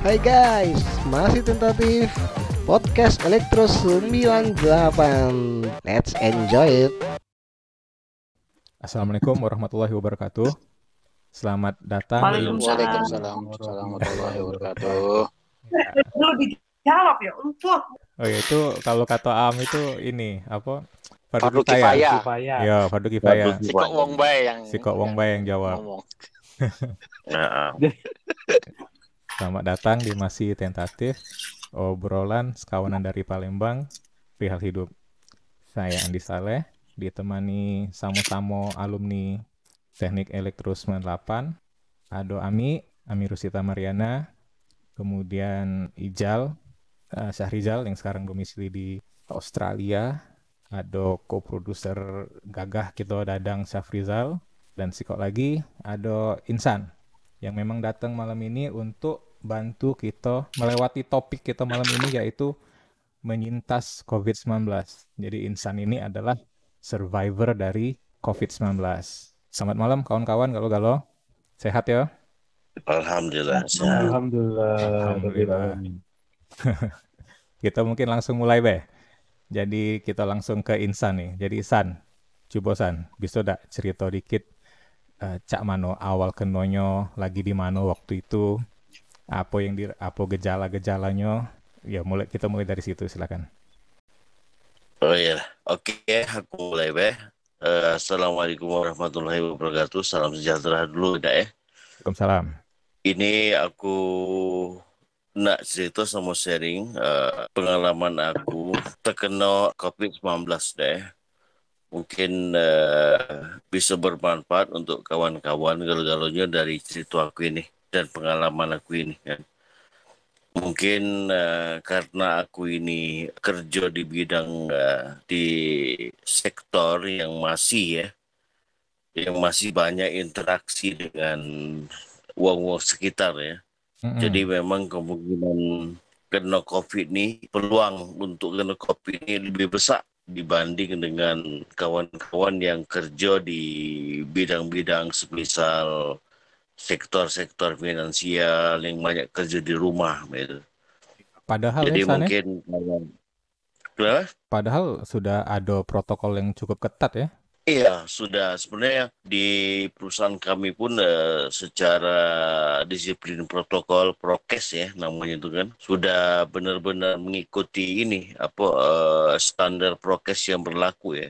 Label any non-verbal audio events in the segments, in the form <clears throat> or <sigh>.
Hai guys, masih tentatif podcast Elektro 98. Let's enjoy it. Assalamualaikum warahmatullahi wabarakatuh. Selamat datang di Waalaikumsalam warahmatullahi wabarakatuh. Belum dijawab ya untuk Oh ya, itu kalau kata Am itu ini apa? Fardu kifayah. Ya, fardu kifayah. Si kok wong bae yang Si kok wong bae yang jawab. ngomong. <laughs> Nah, Selamat datang di masih tentatif obrolan sekawanan dari Palembang perihal hidup. Saya Andi Saleh ditemani samo-samo alumni Teknik Elektro 98, Ado Ami, Ami Rusita Mariana, kemudian Ijal, eh, Syahrizal yang sekarang domisili di Australia, ada co-producer gagah kita Dadang Syafrizal, dan sikok lagi ada Insan yang memang datang malam ini untuk bantu kita melewati topik kita malam ini yaitu menyintas COVID-19. Jadi Insan ini adalah survivor dari COVID-19. Selamat malam kawan-kawan kalau galau. Sehat ya? alhamdulillah. sehat. Alhamdulillah. Alhamdulillah. <laughs> Kita mungkin langsung mulai be. Jadi kita langsung ke Insan nih. Jadi San, coba San, bisa dak cerita dikit eh, cak mano awal kenonyo lagi di mana waktu itu apa yang di apa gejala-gejalanya ya mulai kita mulai dari situ silakan Oh iya, oke, aku mulai be. Eh, Assalamualaikum warahmatullahi wabarakatuh. Salam sejahtera dulu, ya. Waalaikumsalam Ini aku nak cerita sama sharing eh, pengalaman aku terkena COVID-19 deh. Mungkin eh, bisa bermanfaat untuk kawan-kawan galau-galaunya dari cerita aku ini dan pengalaman aku ini kan. Mungkin eh, karena aku ini kerja di bidang eh, di sektor yang masih ya yang masih banyak interaksi dengan uang-uang sekitar ya. Mm-mm. Jadi memang kemungkinan kena COVID ni peluang untuk kena COVID ni lebih besar dibanding dengan kawan-kawan yang kerja di bidang-bidang semisal sektor-sektor finansial yang banyak kerja di rumah gitu. padahal Jadi ya ya, mungkin Kenapa? padahal sudah ada protokol yang cukup ketat ya Iya, sudah sebenarnya di perusahaan kami pun eh, secara disiplin protokol prokes ya namanya itu kan sudah benar-benar mengikuti ini apa eh, standar prokes yang berlaku ya.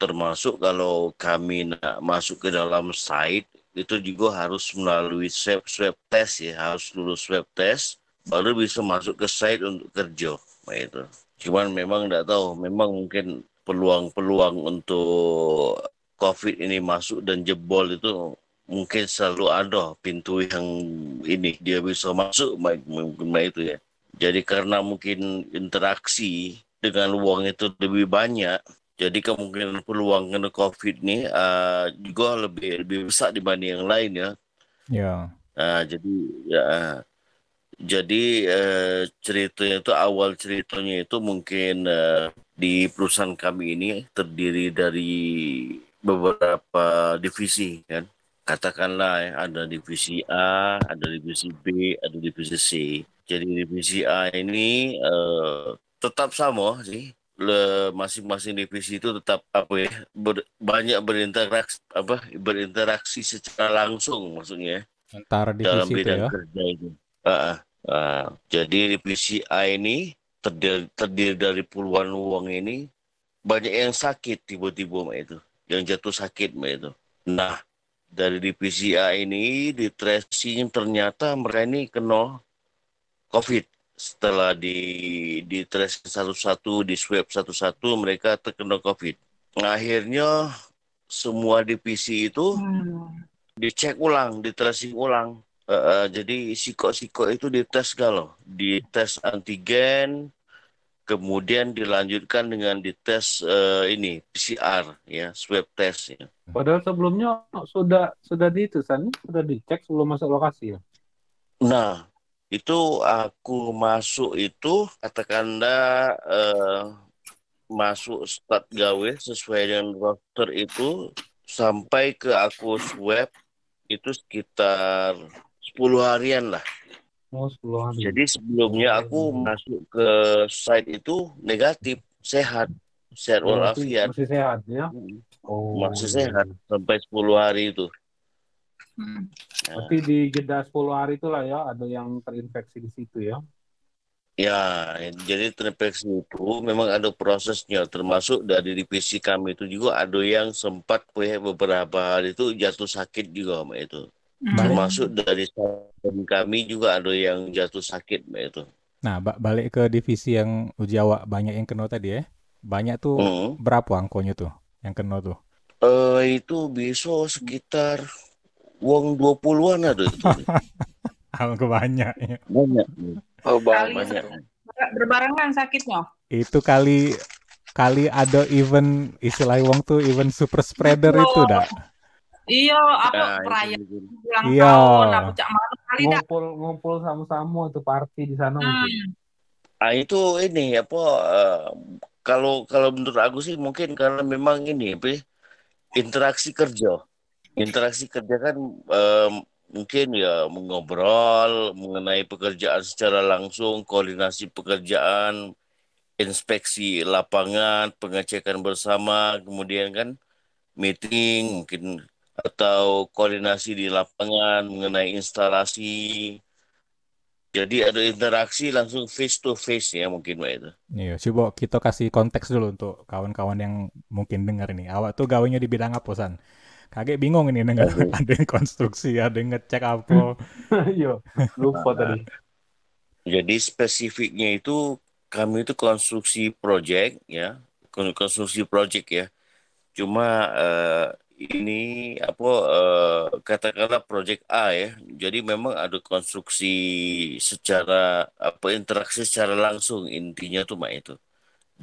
Termasuk kalau kami nak masuk ke dalam site itu juga harus melalui swab swab test ya, harus lulus swab test baru bisa masuk ke site untuk kerja. Nah, itu. Cuman memang tidak tahu, memang mungkin peluang-peluang untuk COVID ini masuk dan jebol itu mungkin selalu ada pintu yang ini dia bisa masuk mungkin itu ya. Jadi karena mungkin interaksi dengan uang itu lebih banyak, jadi kemungkinan peluang kena COVID ini uh, juga lebih lebih besar dibanding yang lain ya. ya Ah, jadi ya jadi eh, ceritanya itu awal ceritanya itu mungkin eh, di perusahaan kami ini terdiri dari beberapa divisi kan. Katakanlah ya, ada divisi A, ada divisi B, ada divisi C. Jadi divisi A ini eh, tetap sama sih. Le, masing-masing divisi itu tetap apa ya ber- banyak berinteraksi apa berinteraksi secara langsung maksudnya antara dalam divisi itu bidang ya kerja itu. Ah, ah. jadi divisi A ini terdiri, terdiri dari puluhan uang ini banyak yang sakit tiba-tiba Mak itu, yang jatuh sakit Mak itu. Nah, dari divisi A ini di tracing ternyata mereka ini kena COVID. Setelah di di tracing satu-satu, di swab satu-satu mereka terkena COVID. Nah, akhirnya semua divisi itu Hmm. dicek ulang, di tracing ulang. Eh, eh, jadi sikok-sikok itu dites galau, dites antigen, kemudian dilanjutkan dengan dites eh, ini PCR ya, swab test ya. Padahal sebelumnya sudah sudah di itu San, sudah dicek sebelum masuk lokasi ya. Nah, itu aku masuk itu katakanlah eh, masuk start gawe sesuai dengan roster itu sampai ke aku swab itu sekitar 10 harian lah. Oh, 10 hari. Jadi sebelumnya aku masuk ke site itu negatif, sehat, sehat Oh, walafiat, masih sehat ya? Oh, masih sehat sampai 10 hari itu. Hmm. Berarti di jeda 10 hari itulah ya ada yang terinfeksi di situ ya. Ya, jadi terinfeksi itu memang ada prosesnya, termasuk dari divisi kami itu juga ada yang sempat ya, beberapa hari itu jatuh sakit juga, Mbak itu. Hmm. Termasuk dari kami juga ada yang jatuh sakit, Mbak itu. Nah, ba- balik ke divisi yang Jawa banyak yang kena tadi ya. Banyak tuh Hmm. berapa angkonya tuh yang kena tuh? Eh, itu bisa sekitar uang 20-an ada itu. <laughs> Angka banyak ya. Banyak. Oh. Banyak. ber- berbarengan sakitnya. Itu kali kali ada event istilah wong tuh event super spreader Oh. itu dah. Iya, apa Nah, perayaan mungkin. ulang Iya. tahun aku cak malu kali dah. Ngumpul ngumpul sama-sama itu party di sana mungkin. Hmm. Ah, itu ini apa eh, kalau kalau menurut aku sih mungkin karena memang ini apa ya, interaksi kerja. Interaksi kerja kan em, mungkin ya mengobrol mengenai pekerjaan secara langsung, koordinasi pekerjaan, inspeksi lapangan, pengecekan bersama, kemudian kan meeting mungkin atau koordinasi di lapangan mengenai instalasi. Jadi ada interaksi langsung face to face ya mungkin Mbak itu. Iya, coba kita kasih konteks dulu untuk kawan-kawan yang mungkin dengar ini. Awak tuh gawainya di bidang apa, San? Kaget bingung ini dengar Oke. ada yang konstruksi, ada yang ngecek apa. <laughs> Iya, lupa tadi. Jadi spesifiknya itu kami itu konstruksi project ya, kon- konstruksi project ya. Cuma eh, ini apa eh, katakanlah project A ya. Jadi memang ada konstruksi secara apa interaksi secara langsung intinya tuh Mbak itu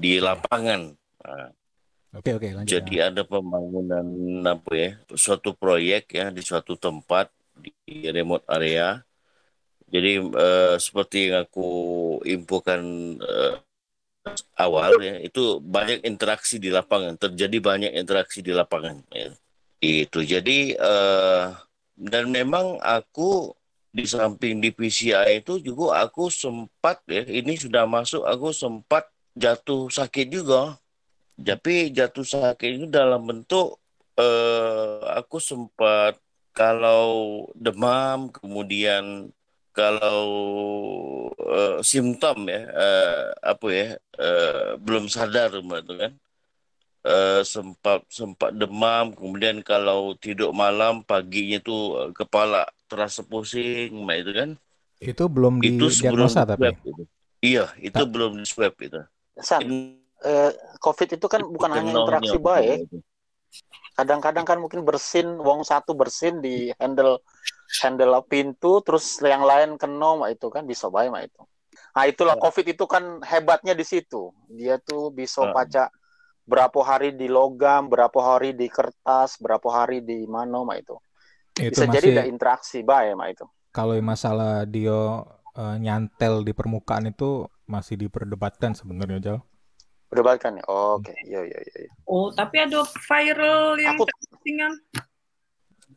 di lapangan. Nah, Oke, oke, lanjut. Jadi ada pembangunan apa ya, suatu proyek ya di suatu tempat di remote area. Jadi eh, seperti yang aku infokan eh, awal ya, itu banyak interaksi di lapangan, terjadi banyak interaksi di lapangan. Ya. Itu jadi eh, dan memang aku di samping di PCI itu juga aku sempat ya, ini sudah masuk, aku sempat jatuh sakit juga. Tapi jatuh sakit itu dalam bentuk eh, aku sempat kalau demam, kemudian kalau eh, simptom ya eh, apa ya eh, belum sadar Mbak, itu kan Eh, sempat sempat demam, kemudian kalau tidur malam paginya tuh eh, kepala terasa pusing, Mbak, itu kan Itu belum itu sebelum di tapi. swab itu. Iya, itu Tak. belum di swab itu. San, eh, COVID itu kan bukan hanya interaksi baik. Kadang-kadang kan mungkin bersin, wong satu bersin di handle handle pintu, terus yang lain kena, mak itu kan bisa baik mak itu. Nah itulah Ya. COVID itu kan hebatnya di situ. Dia tuh bisa Ya. baca berapa hari di logam, berapa hari di kertas, berapa hari di mana mak itu. Itu Bisa jadi masih ada interaksi baik mak itu. kalau masalah dia eh, nyantel di permukaan itu masih diperdebatkan sebenarnya, Berdebatkan ya. Oh, Oke, iya iya iya. iya. Oh, tapi ada viral yang Aku postingan.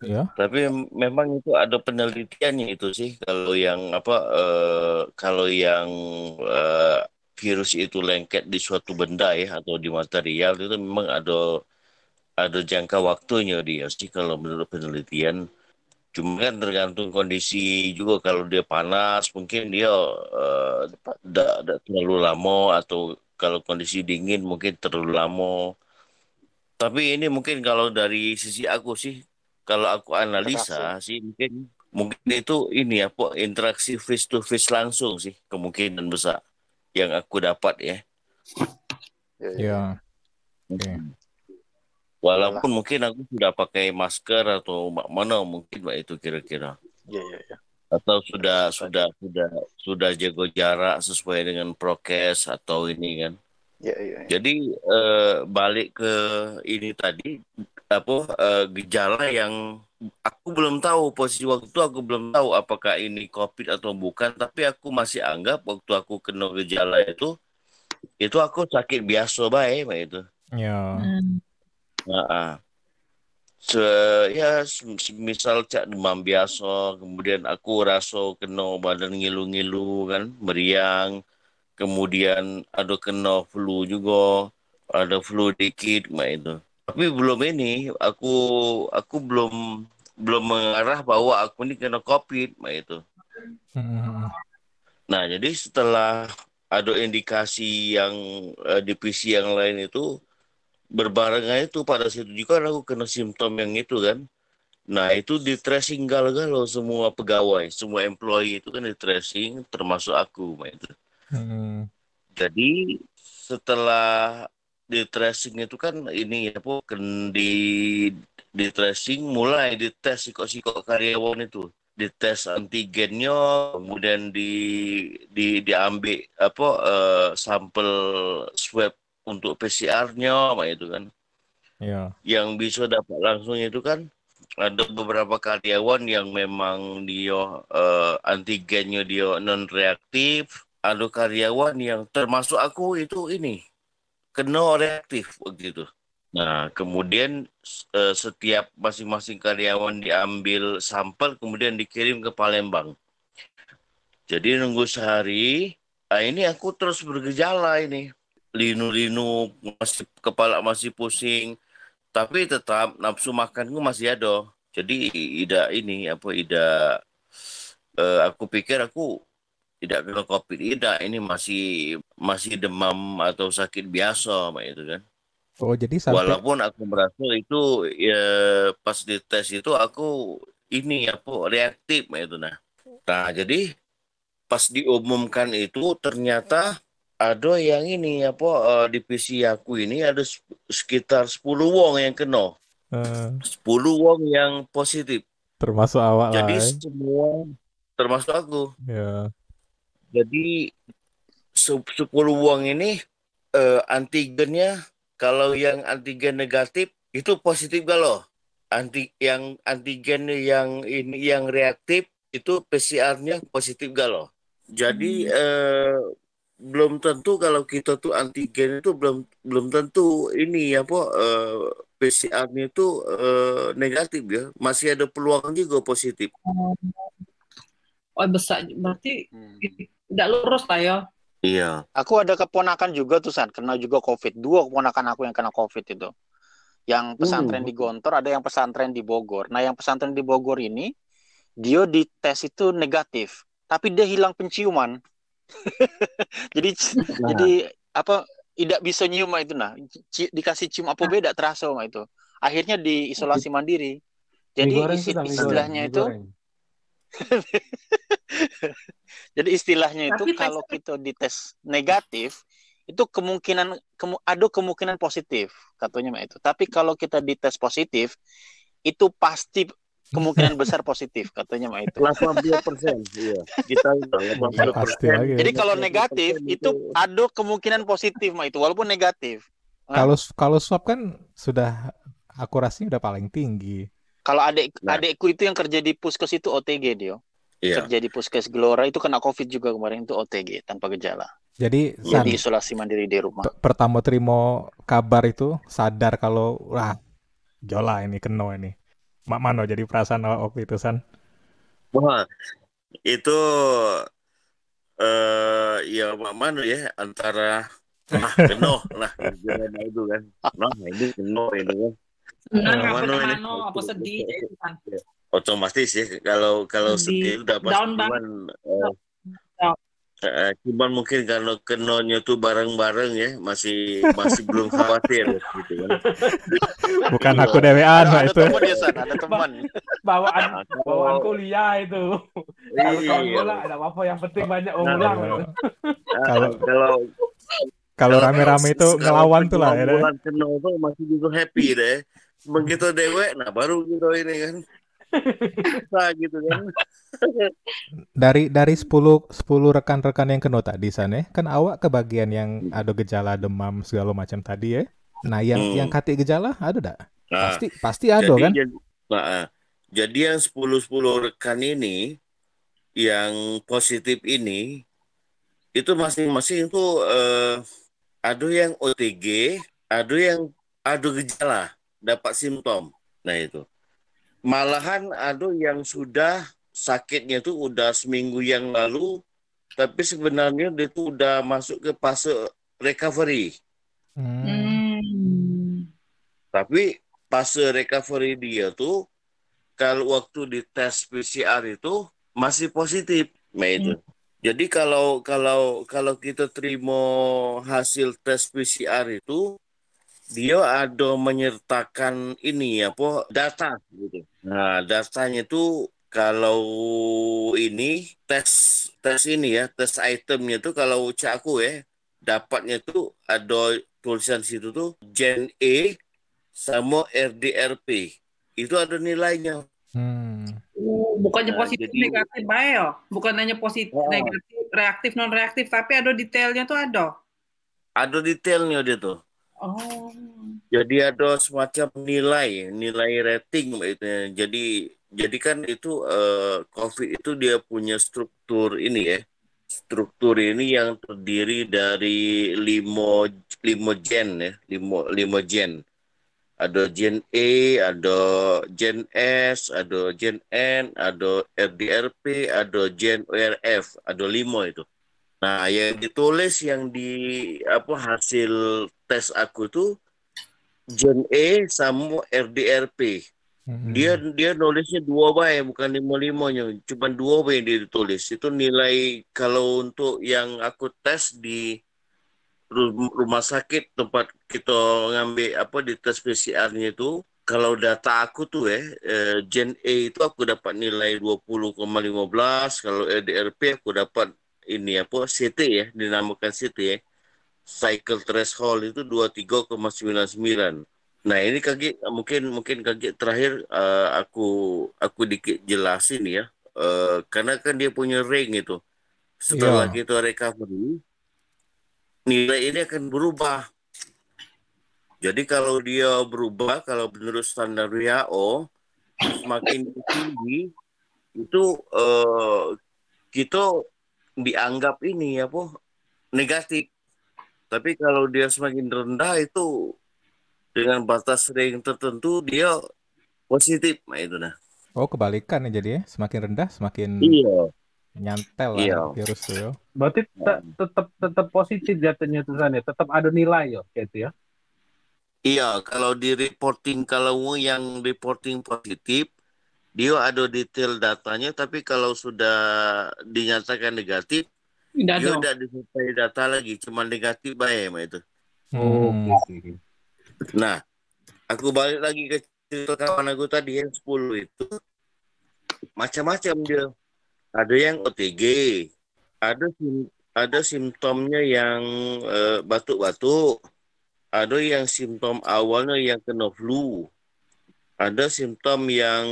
Ya. Tapi memang itu ada penelitiannya itu sih kalau yang apa eh, kalau yang eh, virus itu lengket di suatu benda ya atau di material itu memang ada ada jangka waktunya dia sih kalau menurut penelitian. Cuma kan tergantung kondisi juga kalau dia panas mungkin dia tidak terlalu lama atau kalau kondisi dingin mungkin terlalu lama. Tapi ini mungkin kalau dari sisi aku sih kalau aku analisa sih mungkin mungkin itu ini apa interaksi face to face langsung sih kemungkinan besar yang aku dapat ya. Iya, iya. Ya. Oke. Walaupun mungkin aku sudah pakai masker atau mak- mana mungkin Mbak itu kira-kira Iya iya iya. Atau sudah sudah sudah sudah jaga jarak sesuai dengan prokes atau ini kan. Iya iya. iya. Jadi eh, balik ke ini tadi apa eh, gejala yang aku belum tahu posisi waktu itu aku belum tahu apakah ini COVID atau bukan tapi aku masih anggap waktu aku kena gejala itu itu aku sakit biasa baik Mbak itu. Ya. Nah, ah. Se ya misal cak demam biasa kemudian aku rasa kena badan ngilu-ngilu kan meriang. Kemudian ada kena flu juga ada flu dikit mak itu. Tapi belum ini aku aku belum belum mengarah bahwa aku ini kena covid mak itu. Hmm. nah jadi setelah ada indikasi yang eh, divisi yang lain itu berbarengan itu pada situ juga aku kena simptom yang itu kan Nah, itu di tracing galau-galau semua pegawai, semua employee itu kan di tracing termasuk aku, itu. Hmm. Jadi setelah di tracing itu kan ini apa kan di di tracing mulai dites sikok-sikok karyawan itu dites antigennya kemudian di di diambil apa eh, sampel swab untuk PCR-nya Mak, itu kan. Ya. yang bisa dapat langsung itu kan ada beberapa karyawan yang memang dia eh, antigennya dia non reaktif ada karyawan yang termasuk aku itu ini kena reaktif begitu. Nah kemudian eh, setiap masing-masing karyawan diambil sampel kemudian dikirim ke Palembang. Jadi nunggu sehari ah ini aku terus bergejala ini linu-linu masih kepala masih pusing tapi tetap nafsu makanku masih ada. Jadi tidak ini apa tidak eh, aku pikir aku tidak kena covid tidak ini masih masih demam atau sakit biasa Mak, itu kan. Oh, jadi sampai Walaupun aku merasa itu ya pas dites itu aku ini apa reaktif Mak, itu nah. Nah, jadi pas diumumkan itu ternyata ada yang ini apa eh, divisi aku ini ada sekitar 10 wong yang kena. eh, 10 wong yang positif. termasuk awak lah. Jadi eh. semua termasuk aku. Ya. Jadi se- 10 wong ini eh, antigennya kalau yang antigen negatif itu positif galau. Anti yang antigen yang ini yang reaktif itu PCR-nya positif galau. Jadi eh, belum tentu kalau kita tuh antigen itu belum belum tentu ini apa eh, PCR-nya itu eh, negatif ya. Masih ada peluang juga positif. Oh besar berarti Hmm. tidak lurus lah ya. Iya. Aku ada keponakan juga tuh San, kena juga COVID. Dua keponakan aku yang kena COVID itu. Yang pesantren di Gontor, ada yang pesantren di Bogor. Nah, yang pesantren di Bogor ini, dia di tes itu negatif, tapi dia hilang penciuman. Jadi jadi apa tidak bisa nyium mah itu. Nah dikasih cium apa beda terasa mah itu. Akhirnya di isolasi mandiri. Jadi isi- istilahnya itu. <laughs> Jadi istilahnya itu Tapi tes- kalau kita dites negatif itu kemungkinan kemu- ada kemungkinan positif katanya Mbak itu. Tapi kalau kita dites positif itu pasti kemungkinan besar positif katanya Mbak itu. 80 persen, iya. Kita 80 Pasti persen. lagi. Jadi kalau negatif itu ada kemungkinan positif Mbak itu walaupun negatif. Kalau kalau swab kan sudah akurasinya udah paling tinggi. Kalau adik Nah. adikku itu yang kerja di puskes itu OTG dia. Iya. Kerja di puskes Gelora itu kena COVID juga kemarin itu OTG tanpa gejala. Jadi San, Jadi isolasi mandiri di rumah. pertama terima kabar itu sadar kalau wah jola ini kena ini. Mak mano jadi perasaan awak waktu itu San. Wah, itu eh ya mak mana ya antara nah keno nah gimana itu kan nah ini keno ini kan Senang apa mana ini? mano apa sedih ya itu kan. otomatis ya kalau kalau Sedih. udah pasti Down cuman eh, Eh, cuman mungkin kalau kenonya tuh bareng-bareng ya masih masih belum khawatir gitu kan Bukan aku dewean Ada, ada itu. teman ya San, ada teman. Bawaan Nah, bawaan kuliah itu. Kalau iya. bola ada apa-apa yang penting banyak Nah, orang ulang. iya. gitu. Kalau- kalau Kalau rame-rame itu ngelawan tuh lah ya. bulan tuh masih juga happy deh. Begitu dewek, nah baru gitu ini kan. Gitu kan. Dari dari 10 10 rekan-rekan yang kena tadi sana kan awak kebagian yang ada gejala demam segala macam tadi ya. Nah, yang Hmm. yang kati gejala ada tak? Nah, Pasti pasti ada jadi, kan? Jadi, nah, ah. jadi yang 10-10 rekan ini yang positif ini itu masing-masing itu eh, ada yang OTG, ada yang ada gejala, dapat simptom. Nah itu. Malahan ada yang sudah sakitnya tuh udah seminggu yang lalu, tapi sebenarnya dia tuh udah masuk ke fase recovery. Hmm. Hmm. Tapi fase recovery dia tuh kalau waktu di tes PCR itu masih positif. Nah itu. Jadi kalau kalau kalau kita terima hasil tes PCR itu dia ada menyertakan ini apa data gitu. Nah, datanya itu kalau ini tes tes ini ya, tes itemnya itu kalau cak aku ya, dapatnya tuh ada tulisan situ tuh Gen E sama RDRP. Itu ada nilainya. Hmm. Oh, bukannya Nah, positif jadi- negatif bae yo. Bukan hanya positif Oh. negatif, reaktif non reaktif, tapi ada detailnya tuh ada. Ada detailnya dia tuh. Oh. Jadi ada semacam nilai, nilai rating itu. Jadi jadi kan itu eh, COVID itu dia punya struktur ini ya. Struktur ini yang terdiri dari lima lima gen ya, lima lima gen. Ada gen E, ada gen S, ada gen N, ada RDRP, ada gen ORF, ada lima itu. Nah, yang ditulis yang di apa hasil tes aku tuh Gen E sama RDRP. Hmm. Dia dia nulisnya dua baik bukan lima limanya, cuma dua baik yang dia ditulis. Itu nilai kalau untuk yang aku tes di ru- rumah sakit tempat kita ngambil apa di tes PCR-nya itu kalau data aku tuh ya eh, Gen A itu aku dapat nilai 20,15 kalau RDRP aku dapat ini apa CT ya dinamakan CT ya cycle threshold itu 23,99 Nah ini kaki mungkin mungkin kaki terakhir eh, aku aku dikit jelasin ya Eh, karena kan dia punya ring itu setelah Iya. kita recovery nilai ini akan berubah. Jadi kalau dia berubah kalau menurut standar WHO semakin tinggi itu eh, kita dianggap ini apa negatif. Tapi kalau dia semakin rendah itu dengan batas ring tertentu dia positif. Nah itu nah. Oh, kebalikan ya jadi ya. Semakin rendah, semakin Iya. nyantel lah Iya. virus tuh ya. Berarti te- tetap tetap positif jatuhnya tulisannya, tetap ada nilai yo kayak itu ya. Iya, kalau di reporting kalau yang reporting positif dia ada detail datanya tapi kalau sudah dinyatakan negatif Tidak dia ada. tidak disertai data lagi cuma negatif baik mah itu. Hmm. Oke. Nah, aku balik lagi ke cerita kawan aku tadi yang 10 itu macam-macam dia. Ada yang OTG, ada sim- ada simptomnya yang eh, batuk-batuk, ada yang simptom awalnya yang kena flu, ada simptom yang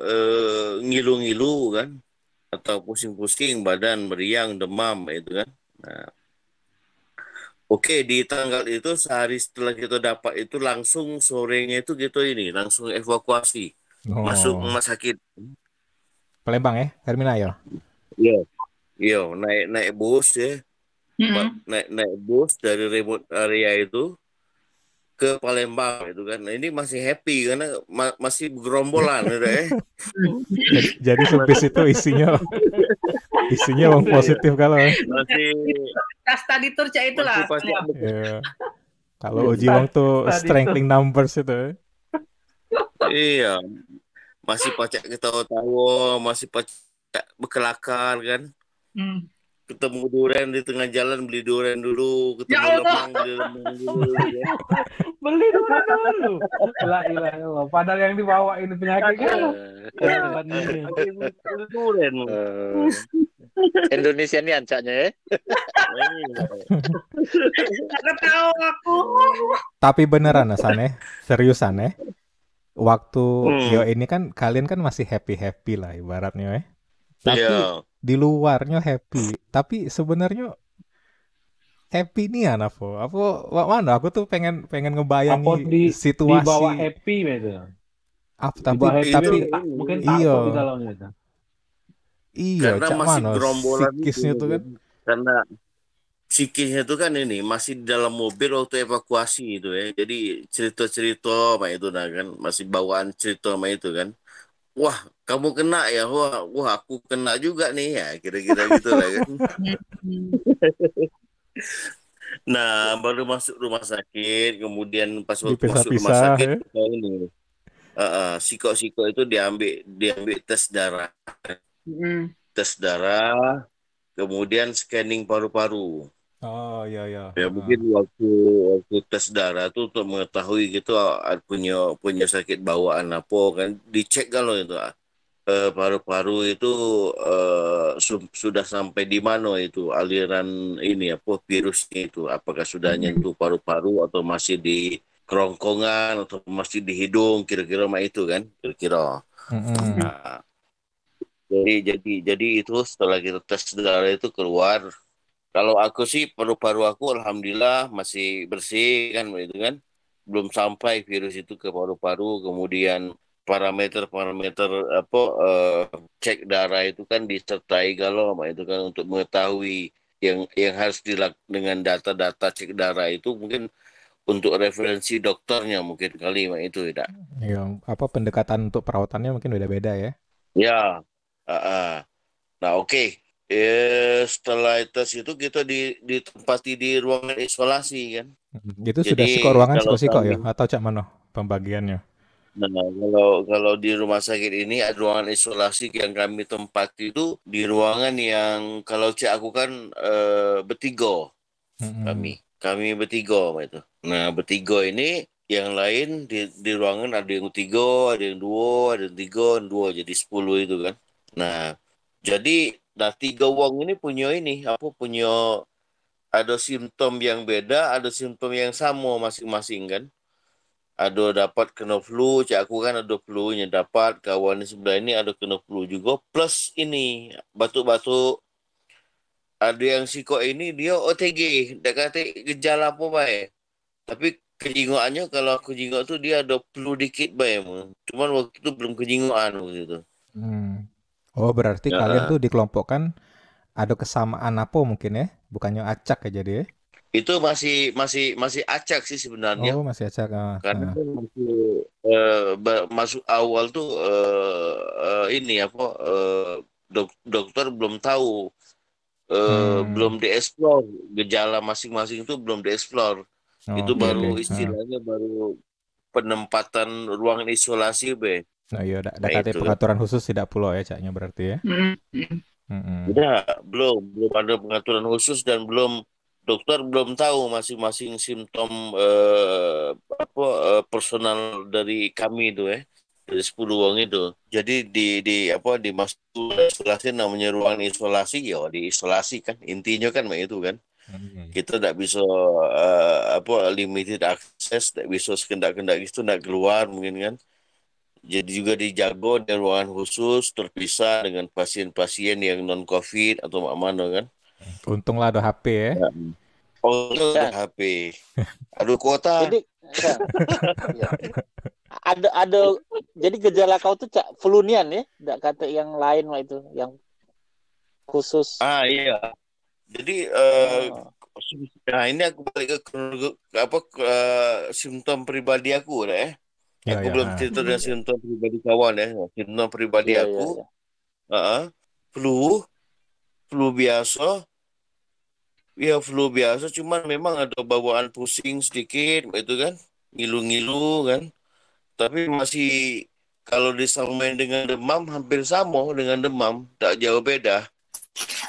eh, ngilu-ngilu kan, atau pusing-pusing badan, meriang, demam itu kan. Nah, Oke, di tanggal itu sehari setelah kita dapat itu langsung sorenya itu gitu ini, langsung evakuasi Oh. masuk rumah sakit. Palembang ya, Hermina ya. Iya. Iya, naik naik bus ya, Mm-mm. Ba- naik naik bus dari remote area itu ke Palembang itu kan. Nah, ini masih happy karena ma- masih bergerombolan udah ya. Jadi, jadi sebis itu isinya isinya orang positif kalau ya. Masih Tas tadi tur cak itulah. pasti Iya. Kalau uji wong tuh strengthening numbers itu. ya. iya. Masih pacak ketawa-tawa, masih pacak berkelakar kan. Hmm. Ketemu duren di tengah jalan beli duren dulu ketemu Ya Allah. lemang beli lemang dulu ya. <laughs> Beli dulu dulu. La ilaha illallah. Padahal yang dibawa ini penyakit kan. Tempat ini. pakai beli duren Eh, <laughs> Indonesia ini ancaknya ya. Ketawa aku. Tapi beneran San ya, seriusan ya. Waktu Hmm. yo ini kan kalian kan masih happy happy lah ibaratnya ya. Tapi Iya. di luarnya happy, tapi sebenarnya happy nih ya Navo. Apa wa- mana? Aku tuh pengen pengen Apa ngebayangi di- situasi. Di bawah happy gitu. Ap- Di tapi happy tapi itu tak- mungkin iya. iya, karena masih mana gerombolan psikisnya itu, tuh kan. karena psikisnya itu kan ini masih di dalam mobil waktu evakuasi itu ya. Jadi cerita-cerita sama itu nah kan masih bawaan cerita sama itu kan. Wah, kamu kena ya. Wah, wah aku kena juga nih ya. Kira-kira gitu lah kan. <laughs> Nah, baru masuk rumah sakit, kemudian pas waktu masuk rumah sakit ya. ini uh, uh, siko-siko itu diambil diambil tes darah, Mm. tes darah, kemudian scanning paru-paru. Oh iya iya. Ya Ah. mungkin waktu waktu tes darah tuh untuk mengetahui gitu ah, punya punya sakit bawaan apa kan dicek kalau itu ah. Eh, paru-paru itu eh, su- sudah sampai di mana itu aliran ini apa virusnya itu apakah sudah nyentuh paru-paru atau masih di kerongkongan atau masih di hidung kira-kira mah itu kan kira-kira Mm-mm. Nah, jadi jadi jadi itu setelah kita tes darah itu keluar kalau aku sih paru-paru aku alhamdulillah masih bersih kan itu kan belum sampai virus itu ke paru-paru kemudian parameter-parameter apa eh, cek darah itu kan disertai kalau sama itu kan untuk mengetahui yang yang harus dilakukan dengan data-data cek darah itu mungkin untuk referensi dokternya mungkin kali Mak, itu tidak Iya, apa pendekatan untuk perawatannya mungkin beda-beda ya. ya ah, ah. nah oke Eh, setelah tes itu kita di, ditempati di ruangan isolasi kan Mm. Itu sudah Jadi, siko ruangan siko-siko ya atau cak mana pembagiannya? Nah, kalau kalau di rumah sakit ini ada ruangan isolasi yang kami tempati itu di ruangan yang kalau cek aku kan eh, bertiga Mm-mm. kami. Kami bertiga Pak, itu. Nah, bertiga ini yang lain di di ruangan ada yang tiga, ada yang dua, ada yang tiga, dua jadi sepuluh itu kan. Nah, jadi nah tiga wong ini punya ini apa punya ada simptom yang beda, ada simptom yang sama masing-masing kan. Ada dapat kena flu, cak aku kan ada flu-nya dapat, kawan sebelah ini ada kena flu juga, plus ini batuk-batuk. Ada yang siko ini dia OTG, dia kata gejala apa baik. Tapi kejingoannya kalau aku jingok tuh dia ada flu dikit baik. Cuman waktu itu belum kejingoan gitu. Hmm. Oh, berarti Ya. kalian tuh dikelompokkan ada kesamaan apa mungkin ya? Bukannya acak ya jadi ya? Itu masih masih masih acak sih sebenarnya. Oh, masih acak. ah, Karena ah. kan masih eh, ba- masuk awal tuh eh, eh, ini apa eh, dok- dokter belum tahu eh, Hmm. belum dieksplor gejala masing-masing itu belum dieksplor. Oh, itu baru. Ah. istilahnya baru penempatan ruangan isolasi be. Nah, iya, dak Nah, itu. pengaturan khusus tidak pulau ya caknya berarti ya. Mm. Mm-mm. Tidak, belum belum ada pengaturan khusus dan belum dokter belum tahu masing-masing simptom eh, apa eh, personal dari kami itu ya dari 10 orang itu. Jadi di di apa di masuk isolasi namanya ruangan isolasi ya diisolasi kan intinya kan itu kan. Mm. Kita tidak bisa eh, apa limited access, tidak bisa sekendak-kendak itu tidak keluar mungkin kan. Jadi juga dijago di ruangan khusus terpisah dengan pasien-pasien yang non covid atau mana kan. Untunglah ada HP ya. Oh, itu Ya. ada HP. <laughs> Aduh kuota. Jadi ya. Ya. ada ada jadi gejala kau tuh cak flunian ya, tidak kata yang lain lah itu yang khusus. Ah iya. Jadi eh Oh. nah ini aku balik ke, ke apa ke, eh, simptom pribadi aku lah ya. Ya, Aku ya, belum cerita dengan simptom pribadi kawan ya. Simptom pribadi iya, aku, iya. ah, flu, flu biasa. Ya flu biasa, cuman memang ada bawaan pusing sedikit, itu kan, ngilu-ngilu kan. Tapi masih kalau disamain dengan demam hampir sama dengan demam, tak jauh beda.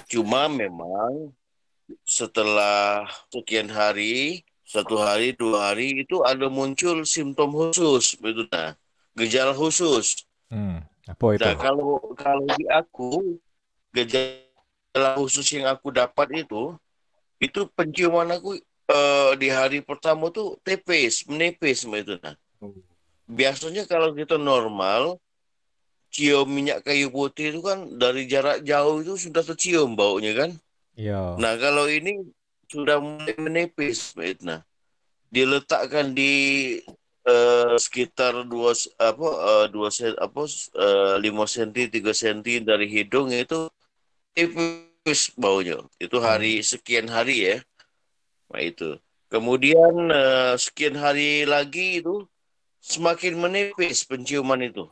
Cuma memang setelah sekian hari, satu hari, dua hari itu ada muncul simptom khusus, begitu nah, gejala khusus. Hmm. Apa itu? Nah, kalau kalau di aku gejala khusus yang aku dapat itu itu penciuman aku eh, di hari pertama tuh tepes, menepis itu nah. Biasanya kalau kita normal cium minyak kayu putih itu kan dari jarak jauh itu sudah tercium baunya kan. Iya. Nah, kalau ini sudah mulai menipis, Nah, diletakkan di eh, sekitar dua apa eh, dua sen, apa eh, lima senti tiga senti dari hidung itu tipis baunya. Itu hari sekian hari ya. Nah, itu. Kemudian eh, sekian hari lagi itu semakin menipis penciuman itu.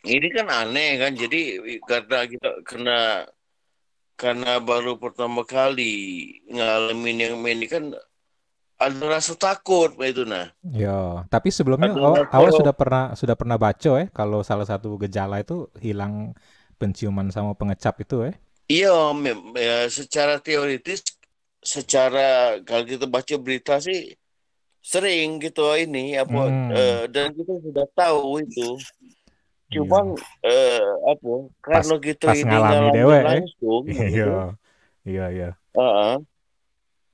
Ini kan aneh kan. Jadi karena kita kena karena baru pertama kali ngalamin yang ini kan ada rasa takut Pak, itu nah. Ya, tapi sebelumnya awal, awal sudah pernah sudah pernah baca ya kalau salah satu gejala itu hilang penciuman sama pengecap itu ya. Iya, mem- ya, secara teoritis, secara kalau kita baca berita sih sering gitu ini apa Hmm. eh, dan kita sudah tahu itu. Cuman eh, apa karena kita pas ini ngalami dewe, eh. langsung, <laughs> gitu. Iya. Iya, iya.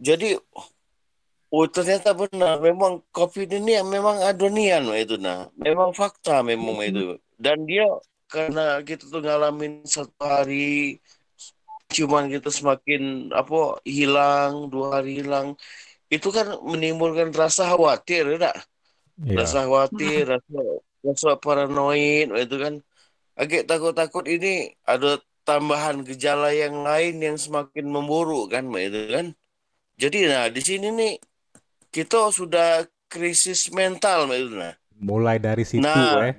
Jadi oh ternyata benar memang COVID ini memang adonian itu nah. Memang fakta memang itu. Dan dia karena kita tuh ngalamin satu hari cuman kita semakin apa hilang dua hari hilang itu kan menimbulkan rasa khawatir ya? Iya. rasa khawatir rasa rasa paranoid itu kan agak takut-takut ini ada tambahan gejala yang lain yang semakin memburuk kan Mbak itu kan. Jadi nah di sini nih kita sudah krisis mental Mbak itu nah. Mulai dari situ Nah, eh.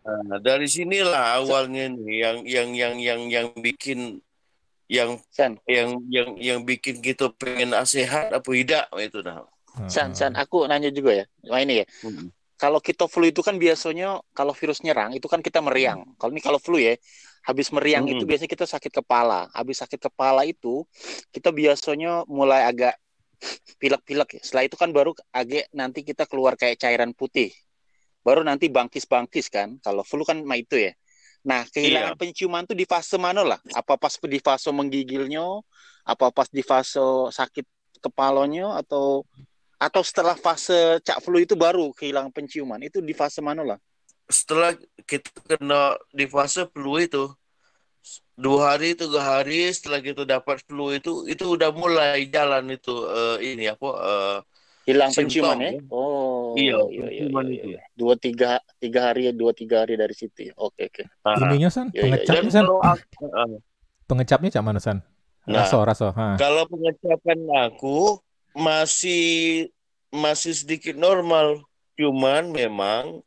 Nah, dari sinilah awalnya nih yang yang yang yang yang bikin yang San, yang yang yang bikin kita pengen sehat apa tidak itu nah. San, San, aku nanya juga ya. Nah ini ya, Mm. Kalau kita flu itu kan biasanya kalau virus nyerang itu kan kita meriang. Kalau ini kalau flu ya, habis meriang Mm. itu biasanya kita sakit kepala. Habis sakit kepala itu kita biasanya mulai agak pilek-pilek ya. Setelah itu kan baru agak nanti kita keluar kayak cairan putih. Baru nanti bangkis-bangkis kan. Kalau flu kan mah itu ya. Nah, kehilangan penciuman tuh di fase mana lah? Apa pas di fase menggigilnya? Apa pas di fase sakit kepalanya? Atau atau setelah fase cak flu itu baru kehilangan penciuman? Itu di fase mana lah? Setelah kita kena di fase flu itu dua hari tiga hari setelah kita dapat flu itu itu udah mulai jalan itu eh, ini apa eh, Hilang Simptom, penciuman ya? Oh, Iya, iya, iya, penciuman iya, itu. iya. Dua tiga tiga hari dua tiga hari dari situ ya. Oke oke. ah, Ininya San, Iya, iya, iya. pengecapnya dan San. kalau aku, ah, Pengecapnya cak mana San? Nah. Raso, raso. Ha. kalau pengecapan aku masih masih sedikit normal cuman memang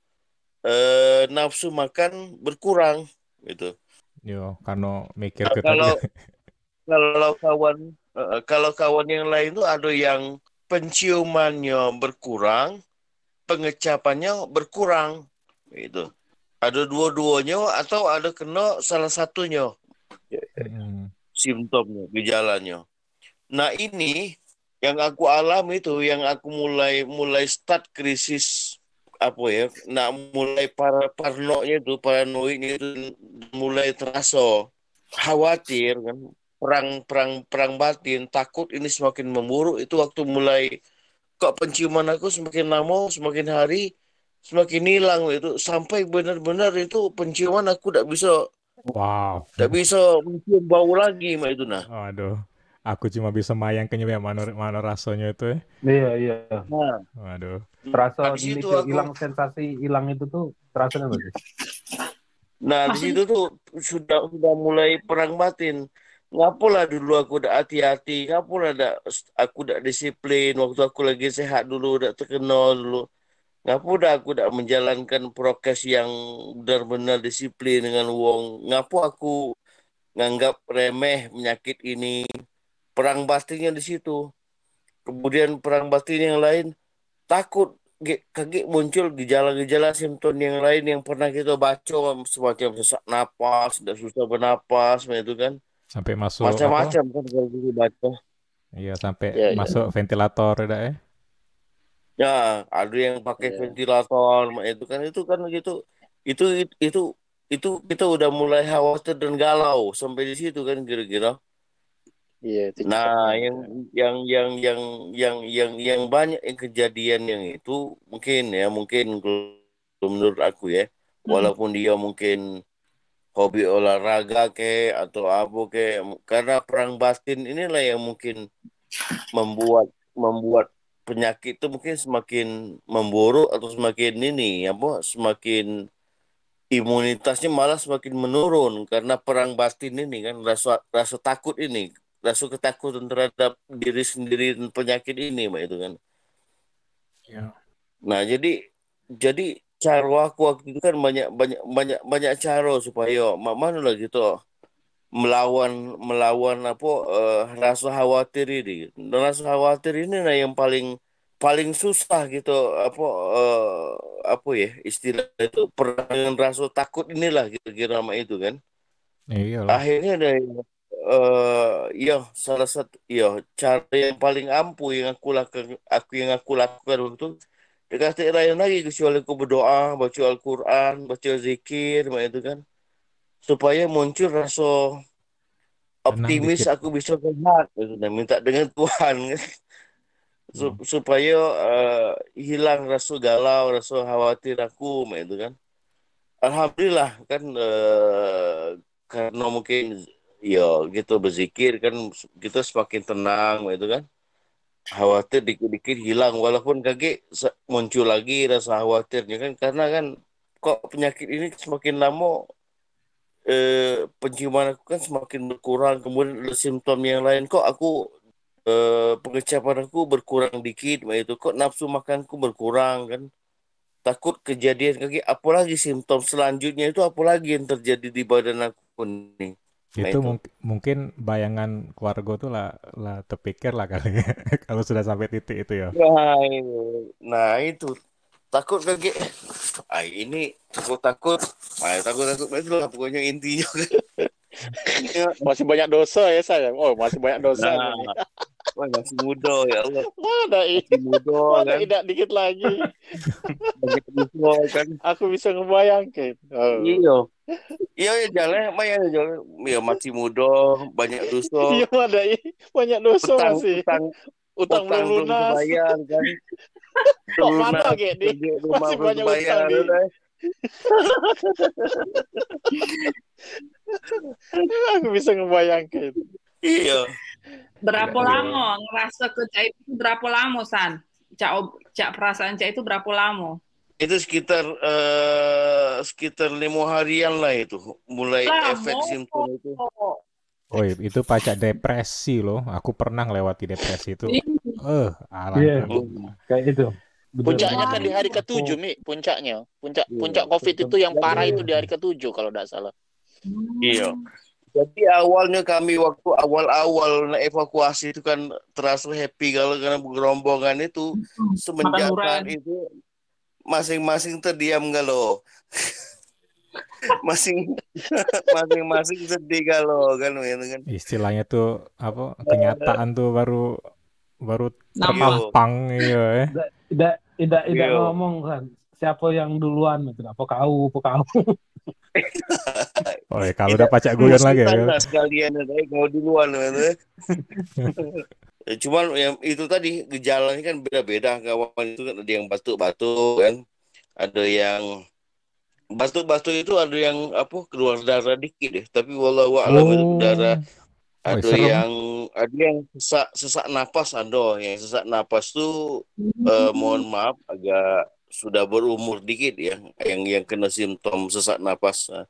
eh, nafsu makan berkurang gitu Yo, karena mikir Nah, kalau- <laughs> kalau kawan eh, kalau kawan yang lain tuh ada yang penciumannya berkurang, pengecapannya berkurang, gitu. Ada dua-duanya atau ada kena salah satunya Hmm. simptomnya, gejalanya. Nah ini yang aku alami itu, yang aku mulai mulai start krisis apa ya, nah mulai para parnonya itu, paranoidnya itu mulai terasa khawatir kan, perang perang perang batin, takut ini semakin memburuk itu waktu mulai kok penciuman aku semakin lama, semakin hari semakin hilang itu sampai benar-benar itu penciuman aku tidak bisa Wow. tidak bisa mencium bau lagi mak itu nah. Waduh. Aku cuma bisa mayangkannya ya mana mana rasanya itu ya. Iya, iya. Nah, Waduh. Terasa Habis itu aku- hilang sensasi hilang itu tuh terasa sih? Nah, di situ tuh sudah sudah mulai perang batin. Ngapalah dulu aku udah hati-hati, ngapalah ada aku udah disiplin waktu aku lagi sehat dulu, udah terkenal dulu. Udah aku udah menjalankan prokes yang benar-benar disiplin dengan wong. Ngapa aku nganggap remeh penyakit ini. Perang batinnya di situ. Kemudian perang batin yang lain takut kaget muncul gejala-gejala simptom yang lain yang pernah kita baca semacam sesak napas, sudah susah bernapas, itu kan Sampai masuk macam-macam kan kalau kita baca. Iya, sampai Iya, iya. masuk ventilator ya, ya. Ya, ada yang pakai Iya. ventilator, itu kan itu kan gitu. Itu itu itu kita udah mulai khawatir dan galau sampai di situ kan kira-kira. Iya, itu Nah, yang yang yang yang yang yang yang banyak yang kejadian yang itu mungkin ya mungkin menurut aku ya, walaupun dia mungkin hobi olahraga ke atau apa ke, karena perang batin inilah yang mungkin membuat membuat penyakit itu mungkin semakin memburuk atau semakin ini apa semakin imunitasnya malah semakin menurun. Karena perang batin ini kan rasa rasa takut ini rasa ketakutan terhadap diri sendiri dan penyakit ini mak itu kan Ya. nah jadi jadi cara aku waktu itu kan banyak banyak banyak banyak cara supaya mak mana lah gitu melawan melawan apa eh, rasa khawatir ini dan rasa khawatir ini nah yang paling paling susah gitu apa eh, apa ya istilah itu perang rasa takut inilah kira-kira itu kan Iya lah. akhirnya ada eh ya salah satu ya cara yang paling ampuh yang aku lakukan aku yang aku lakukan waktu dekat lain lagi kecuali aku berdoa baca Al-Quran baca zikir macam itu kan. Supaya muncul rasa optimis aku bisa sehat gitu, dan minta dengan Tuhan. <laughs> Su- supaya eh, hilang rasa galau rasa khawatir aku macam itu kan. Alhamdulillah kan eh, karena mungkin ya gitu. Berzikir kan kita semakin tenang gitu kan. Khawatir dikit-dikit hilang. Walaupun se- muncul lagi rasa khawatirnya kan. Karena kan kok penyakit ini semakin lama eh, penciuman aku kan semakin berkurang. Kemudian ada simptom yang lain. Kok aku eh, pengecapan aku berkurang dikit itu. Kok nafsu makanku berkurang kan. Takut kejadian kaki apalagi simptom selanjutnya itu apalagi yang terjadi di badan aku nih Nah, Itu itu. mung- mungkin bayangan keluarga tuh lah, lah terpikir lah kali ya. <laughs> Kalau sudah sampai titik itu ya. Nah, itu. Nah, itu. Takut kaki. Ah, ini takut takut. Ah, takut takut itu lah pokoknya intinya. <laughs> Masih banyak dosa ya saya. Oh, masih banyak dosa. Nah. Wah, masih muda ya Allah. Mana i- Masih muda mana kan. tidak dikit lagi. Banyak dosa kan. Aku bisa ngebayangkan. Oh. Iya. Iya, ya jalan, mayan jalan. Ya masih muda, banyak dosa. <laughs> Iya ada i. banyak dosa Utang, masih. utang, Utang belum belum lunas. terbayar kan. <laughs> Kok mana Lunas, kayak di? Masih banyak utang, Di. udah. <laughs> Aku bisa ngebayangkan. Iya. Berapa Iya. lama ngerasa ke Cak itu berapa lama San? Cak, cak perasaan Cak itu berapa lama? Itu sekitar eh, sekitar lima harian lah itu mulai Lama. efek simptom itu. Oh, itu pacak depresi loh. Aku pernah melewati depresi itu. Ih, Eh, Iya. alangkah. Kayak itu. Puncaknya kan di hari ketujuh, Mi. Puncaknya. Puncak Iya, puncak COVID itu yang parah Iya. itu di hari ketujuh kalau tidak salah. Iya. Jadi awalnya kami waktu awal-awal nak evakuasi itu kan terasa happy kalau karena gerombongan itu semenjak durian. saat itu masing-masing terdiam galau. <laughs> Masing <laughs> masing-masing sedih galau kan gitu kan. Istilahnya tuh apa? Kenyataan tuh baru baru terpampang iya ya. Tidak tidak tidak Iya. ngomong kan. Siapa yang duluan gitu. Apa kau, apa kau. <laughs> Oh, ya, kalau udah pacak guyon lagi ya. Sekalian ada kau duluan gitu. <laughs> Ya, Cuman yang itu tadi gejalanya kan beda-beda kawan itu kan ada yang batuk-batuk kan, ada yang batuk-batuk itu ada yang apa keluar darah dikit deh, tapi wallahu a'lam itu Oh. darah Woi, ada serem. yang ada yang sesak sesak napas ada yang sesak napas tuh eh, mohon maaf agak sudah berumur dikit ya yang yang kena simptom sesak napas Nah,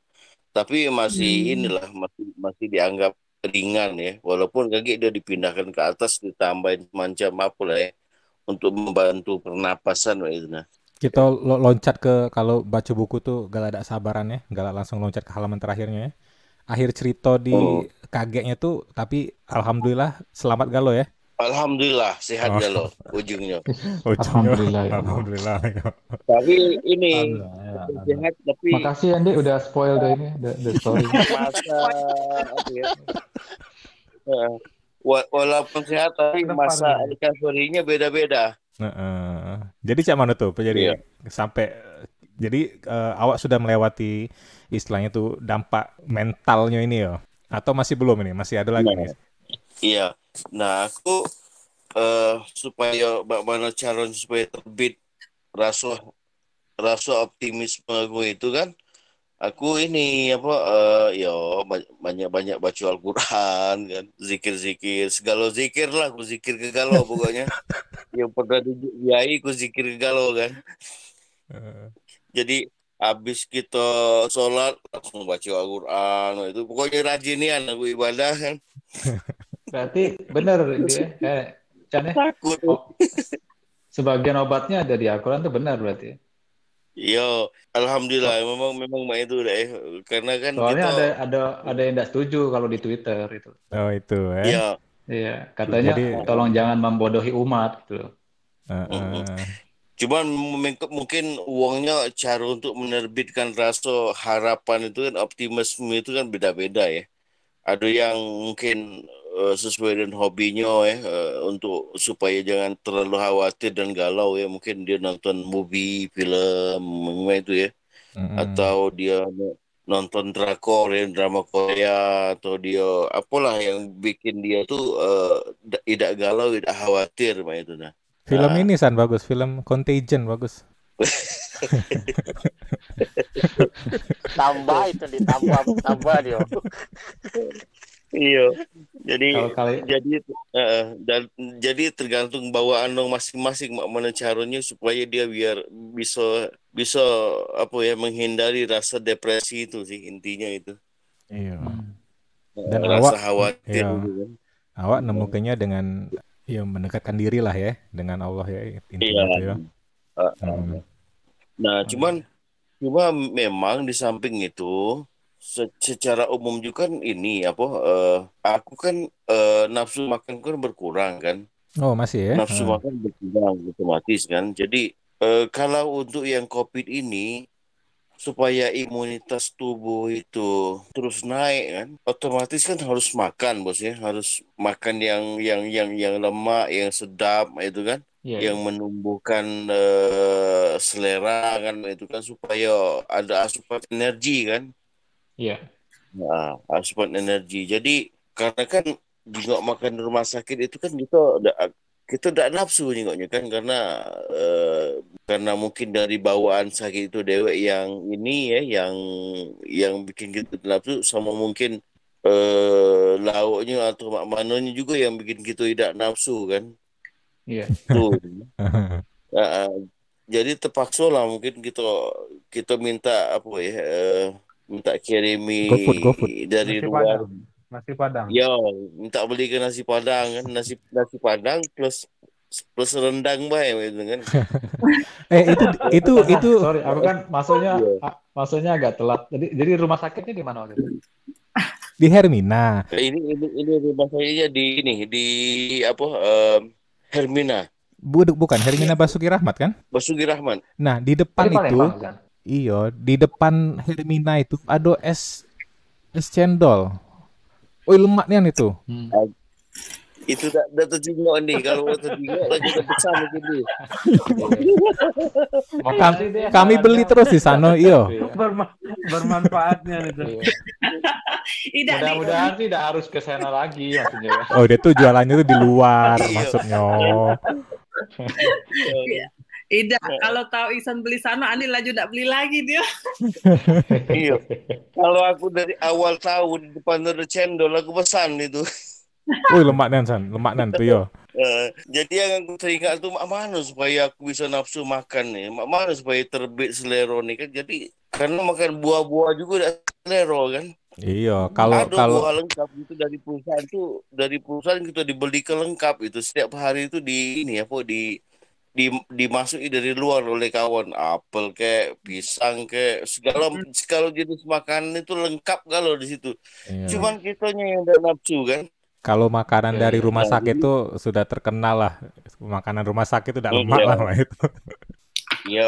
tapi masih Hmm. inilah masih masih dianggap ringan ya walaupun kaki dia dipindahkan ke atas ditambahin macam apa lah ya untuk membantu pernapasan itu nah Kita lo- loncat ke kalau baca buku tuh gak ada sabaran ya, gak langsung loncat ke halaman terakhirnya ya. Akhir cerita di Oh. kagetnya tuh, tapi alhamdulillah selamat galo ya. Alhamdulillah sehat Oh. galau ujungnya <laughs> Ujungnya Alhamdulillah, ya alhamdulillah. ya. tapi ini Alhamdulillah, ya, sehat tapi Makasih Andi udah spoil the ini the, the story. <laughs> masa apa ya wa- walaupun sehat tapi masa recovery-nya beda-beda Nah, eh, jadi cak mana tuh? Jadi Iya. sampai jadi eh, awak sudah melewati istilahnya tuh dampak mentalnya ini ya? Atau masih belum ini? Masih ada lagi Nah. nih? Iya. Nah aku eh supaya bagaimana caranya supaya terbit rasa rasa optimisme aku itu kan aku ini apa eh ya banyak banyak baca Al-Quran kan zikir-zikir segala zikir lah aku zikir ke galau pokoknya. <laughs> Yang pernah dibiayai aku zikir ke galau kan. Eh, jadi habis kita sholat langsung baca Al-Quran itu pokoknya rajinian aku ibadah kan <laughs> Berarti benar dia. Eh, Chan ya? Takut. Oh, sebagian obatnya ada di Al-Quran tuh benar berarti. Yo, alhamdulillah memang memang mak itu deh. Karena kan Soalnya kita ada ada ada yang tidak setuju kalau di Twitter itu. Oh itu ya. ya Iya, katanya Jadi- tolong jangan membodohi umat gitu. Heeh. Cuman mungkin mungkin uangnya cara untuk menerbitkan rasa harapan itu kan optimisme itu kan beda-beda ya. Ada yang mungkin eh, sesuai dengan hobinya ya eh, untuk supaya jangan terlalu khawatir dan galau ya. Mungkin dia nonton movie, film itu ya. Mm-mm. Atau dia no- nonton drakor ya, drama Korea atau dia apalah yang bikin dia tuh da- tidak galau, tidak khawatir mah itu nah. Film Ah. ini San bagus, film Contagion bagus. <laughs> Tambah itu ditambah tambah dia. <laughs> Iya. Jadi kali jadi eh, dan jadi tergantung bawaan dong masing-masing mana caranya supaya dia biar bisa bisa apa ya menghindari rasa depresi itu sih intinya itu. Iya. Dan rasa awak- khawatir iya. gitu kan. Awak nemukannya dengan ya mendekatkan diri lah ya dengan Allah ya intinya Iya. itu ya. Eh. Hmm. Nah, cuman cuma memang di samping itu se- secara umum juga kan ini apa eh, aku kan eh, nafsu makan kan berkurang kan. Oh masih ya? nafsu Ah. makan berkurang otomatis kan. Jadi eh, kalau untuk yang COVID ini supaya imunitas tubuh itu terus naik kan, otomatis kan harus makan bos ya, harus makan yang yang yang yang lemak, yang sedap itu kan, Iya, yang menumbuhkan eh, selera kan itu kan supaya ada asupan energi kan. Iya. Nah, asupan energi. Jadi karena kan juga makan di rumah sakit itu kan kita ada kita tidak nafsu nengoknya kan karena eh, karena mungkin dari bawaan sakit itu dewek yang ini ya yang yang bikin kita nafsu sama mungkin eh lauknya atau mak mananya juga yang bikin kita tidak nafsu kan Iya. tuh Ah, ah. jadi terpaksa lah mungkin kita kita minta apa ya eh, minta kirimi GoFood, GoFood. dari Nasi luar Padang. Nasi Padang. Ya, minta belikan nasi padang kan, nasi nasi padang plus plus rendang bae gitu kan. <laughs> Eh itu itu itu Sorry, aku kan masuknya Iya. ah, masuknya agak telat. Jadi jadi rumah sakitnya di mana waktu itu? di Hermina. Ini ini ini rumah saya di ini di apa em, Hermina Bu- bukan Hermina Basuki Rahmat kan? Basuki Rahman. Nah, di depan Di itu Palembang kan? Iya, di depan Hermina itu ada es es cendol. Oh, lemaknya itu. Hmm. Itu tak dah terjenguk nih kalau terjenguk lagi besar. <laughs> Makasih deh. Kami beli terus di sana, iya. Iya. Berma- bermanfaatnya itu. Iya. Mudah-mudahan sih tidak harus ke sana lagi maksudnya. Oh, dia tuh jualannya tuh di luar Iya. maksudnya. Ida, kalau tahu Isan beli sana, Ani laju tidak beli lagi dia. <laughs> Iya. Kalau aku dari awal tahu di depan ada cendol aku pesan itu. Wih, lemaknya san, lemaknya tuh yo. Eh, jadi yang aku teringat tuh mak mana supaya aku bisa nafsu makan nih, mak mana supaya terbit selera nih kan. Jadi karena makan buah-buah juga udah selera kan. Iya, kalau Ada kalau buah lengkap itu dari perusahaan tuh dari perusahaan kita dibeli ke lengkap itu setiap hari itu di ini apa di di dimasuki dari luar oleh kawan apel kayak pisang kayak segala segala jenis makanan itu lengkap kalau di situ. iya. Cuman kitanya yang udah nafsu kan. kalau makanan Iya, dari iya. rumah sakit tuh sudah terkenal lah. Makanan rumah sakit itu udah Iya. lemak lah Pak, itu. Ya.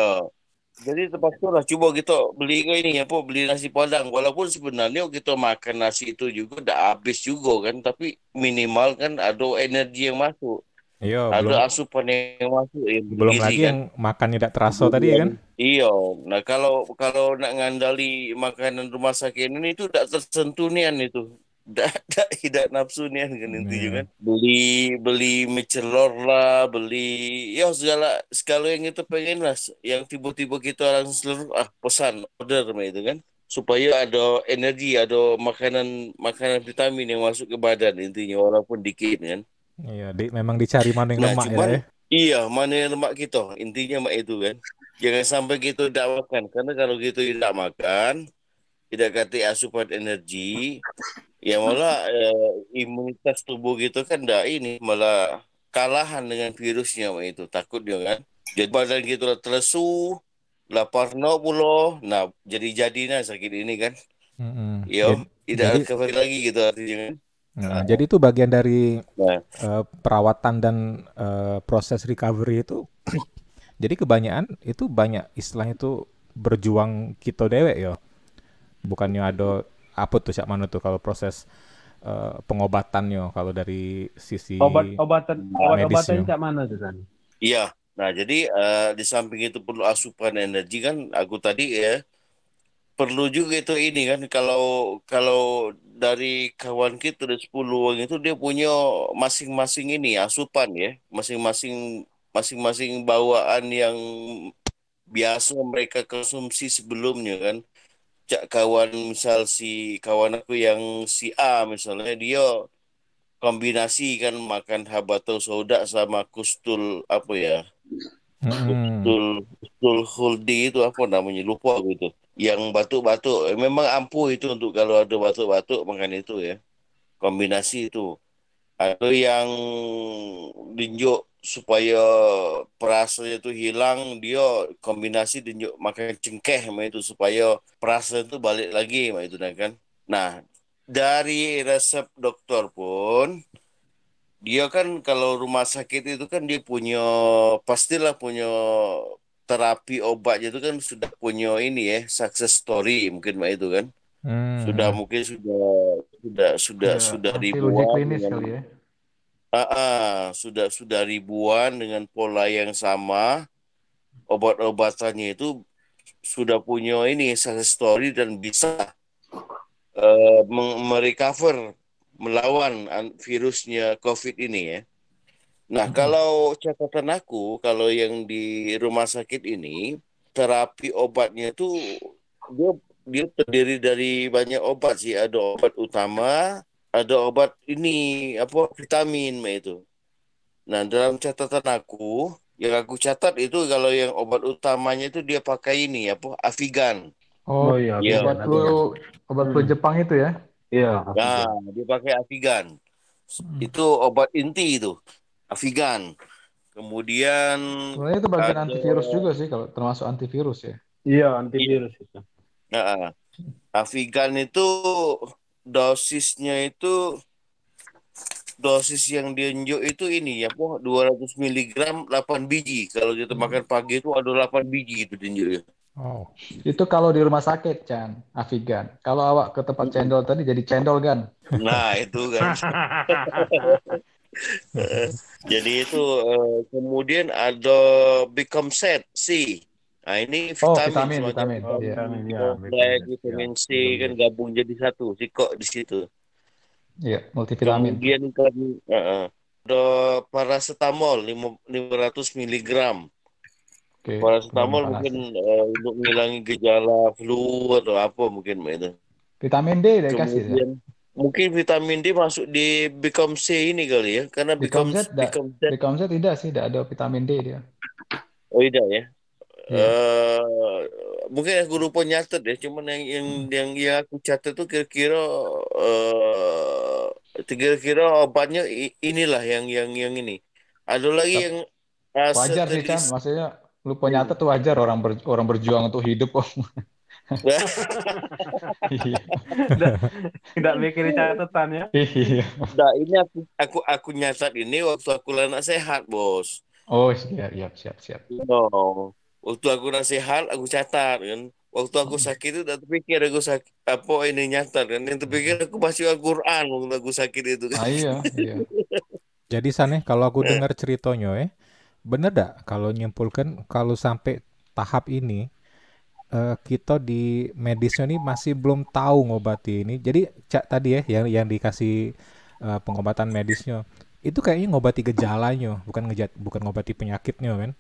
Jadi terpaksa lah coba kita beli ke ini apa beli nasi padang walaupun sebenarnya kita makan nasi itu juga udah habis juga kan tapi minimal kan ada energi yang masuk Iya, ada belum. asupan yang masuk yang belum lagi kan. yang makannya tidak terasa tadi ya kan? iya. Nah kalau kalau nak ngandali makanan rumah sakit ini itu tidak tersentuh nian itu. Tidak tidak nafsu nian kan intinya Iya. kan. Beli beli mie celor lah beli ya segala segala yang itu pengen lah. Yang tiba-tiba kita langsung seluruh ah pesan order itu kan. Supaya ada energi ada makanan makanan vitamin yang masuk ke badan intinya walaupun dikit kan Iya, di, memang dicari mana yang Nah, lemak cuman ya. iya mana yang lemak kita intinya mak itu kan jangan sampai kita tidak makan karena kalau kita tidak makan tidak kata asupan energi Ya malah eh, imunitas tubuh gitu kan enggak ini malah kalahan dengan virusnya Mak, itu takut dia kan. Jadi badan gitu lah terlesu, lapar no pulo. Nah jadi jadinya sakit ini kan. Mm-mm. Yo, Jadi, tidak kembali lagi gitu artinya kan. Nah, jadi itu bagian dari Nah, eh, perawatan dan eh, proses recovery itu. <clears throat> Jadi kebanyakan itu banyak istilahnya itu berjuang kita dewek ya. Bukannya ada apa tuh Cak Manu tuh kalau proses eh, pengobatannya kalau dari sisi Obat-obatan obat-obatan medisnya. cak mana tuh kan? iya. Nah, jadi eh, di samping itu perlu asupan energi kan aku tadi ya perlu juga itu ini kan kalau kalau dari kawan kita dari 10 orang itu dia punya masing-masing ini asupan ya. Masing-masing masing-masing bawaan yang biasa mereka konsumsi sebelumnya kan. Cak kawan misal si kawan aku yang si A misalnya dia kombinasi kan makan habatus sauda sama kustul apa ya Kustul kustul huldi itu apa namanya? Lupa aku itu. Yang batuk-batuk. Eh, memang ampuh itu untuk kalau ada batuk-batuk makan itu ya. Kombinasi itu. Ada yang dinjuk supaya perasanya itu hilang dia kombinasi dinjuk makan cengkeh itu supaya perasa itu balik lagi itu kan. Nah dari resep dokter pun dia kan kalau rumah sakit itu kan dia punya pastilah punya terapi obatnya itu kan sudah punya ini ya success story mungkin Mbak itu kan sudah Hmm. mungkin sudah sudah sudah Ya, sudah ribuan klinis dengan kali ya. Ah, ah, sudah sudah ribuan dengan pola yang sama obat-obatannya itu sudah punya ini success story dan bisa meng- merecover melawan an- virusnya COVID ini ya. Nah, kalau catatan aku, kalau yang di rumah sakit ini, terapi obatnya itu dia dia terdiri dari banyak obat sih. Ada obat utama, ada obat ini apa vitamin itu. Nah, dalam catatan aku, yang aku catat itu kalau yang obat utamanya itu dia pakai ini apa Avigan. Oh, Oh iya, Iya. obat flu, obat flu Hmm. Jepang itu ya? Iya, Nah, Avigan. dia pakai Avigan. Hmm. Itu obat inti itu, Avigan. Kemudian Sebenarnya itu bagian ada antivirus juga sih, kalau termasuk antivirus ya. Iya, antivirus itu. Nah, Avigan itu dosisnya itu dosis yang diunjuk itu ini ya, po 200 mg 8 biji. Kalau kita makan pagi itu ada 8 biji itu diunjuknya. Oh. Itu kalau di rumah sakit, Chan, Avigan. Kalau awak ke tempat cendol tadi jadi cendol kan? Nah, itu kan. <laughs> Jadi itu eh, kemudian ada Become Set C. Nah, ini Oh, vitamin vitamin, vitamin. Oh, Iya. vitamin ya, vitamin. Ya, vitamin C vitamin. kan gabung jadi satu, sikok di situ. Iya, multivitamin. Kemudian kan eh, eh, ada paracetamol lima- 500 mg. Oke, Paracetamol mungkin eh, untuk mengurangi gejala flu atau apa mungkin itu. Vitamin D udah dikasih ya? Kemudian mungkin vitamin D masuk di Become C ini kali ya, karena Become Z, enggak. Become Z Become Z tidak sih, tidak ada vitamin D dia. oh tidak ya. Iya. eh mungkin aku lupa nyatet ya, cuman yang yang yang, yang aku catat tuh kira-kira eh kira-kira obatnya inilah yang yang yang ini. Ada lagi Tep- yang uh, Wajar sih, seteris. Maksudnya lupa nyatet tuh wajar orang ber, orang berjuang untuk hidup kok. Iya. Tidak, tidak mikirin catatan ya. Iya. Nah, ini aku aku aku nyatat ini waktu aku anak sehat, Bos. Oh, siap, siap, siap, siap. No. Waktu aku nak sehat, aku catat kan. Waktu aku sakit itu tak terpikir aku sakit apa ini nyatat kan. Yang terpikir aku baca Al-Quran waktu aku sakit itu kan. Ah, iya, iya. <laughs> Jadi Saneh, kalau aku dengar ceritanya eh, bener dak kalau nyimpulkan kalau sampai tahap ini eh, kita di medisnya ini masih belum tahu ngobati ini. Jadi cak tadi ya yang yang dikasih eh, pengobatan medisnya itu kayaknya ngobati gejalanya, bukan ngejat, bukan ngobati penyakitnya kan.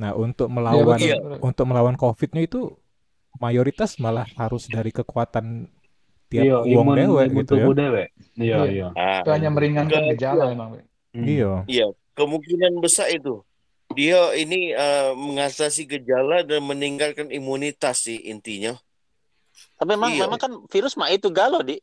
Nah, untuk Iya, melawan. Iya. untuk melawan COVID-nya itu mayoritas malah harus dari kekuatan tiap Iya, uang dewe gitu ya. dewe. Iya, Iya. iya. Ah, Itu hanya meringankan gejala emang. Be. Hmm. Iya. Iya, kemungkinan besar itu. Dia ini eh, mengatasi gejala dan meningkatkan imunitas sih intinya. Tapi memang Iya. memang kan virus mah itu galau di.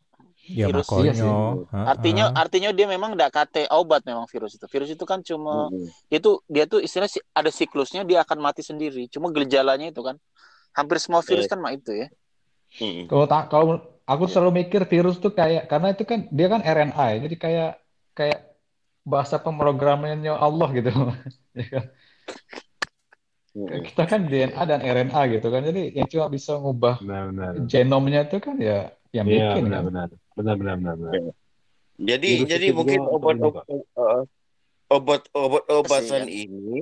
Ya virus Iya sih. makanya. ha-ha. artinya artinya dia memang nggak kate obat memang virus itu virus itu kan cuma Mm-mm. itu dia tuh istilah si- ada siklusnya dia akan mati sendiri cuma gejalanya itu kan hampir semua virus Eh. kan mah itu ya. Kalau tak kalau aku Iya. selalu mikir virus tuh kayak karena itu kan dia kan RNA ya, jadi kayak kayak bahasa pemrogramannya Allah gitu. <laughs> Ya kan? Kita kan DNA dan RNA gitu kan. Jadi yang cuma bisa ngubah Benar-benar. genomnya itu kan ya yang Iya, bikin kan. benar-benar. Benar-benar. benar-benar. Jadi Virus jadi itu juga mungkin untuk obat menjaga. obat obat obat obatan Kasihan. ini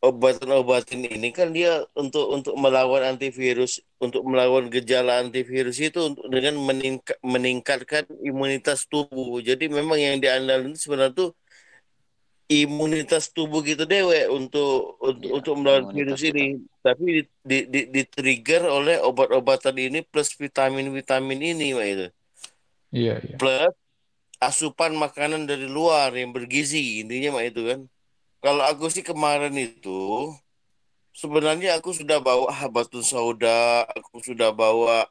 obatan-obatan ini kan dia untuk untuk melawan antivirus untuk melawan gejala antivirus itu untuk dengan meningkat, meningkatkan imunitas tubuh. Jadi memang yang diandalkan itu sebenarnya tuh imunitas tubuh gitu dewe untuk untuk Iya, untuk melawan virus ini. Tapi di, di, di, di trigger oleh obat-obatan ini plus vitamin-vitamin ini, Pak itu. Iya, iya. Plus asupan makanan dari luar yang bergizi intinya mah itu kan. Kalau aku sih kemarin itu sebenarnya aku sudah bawa habatus sauda, aku sudah bawa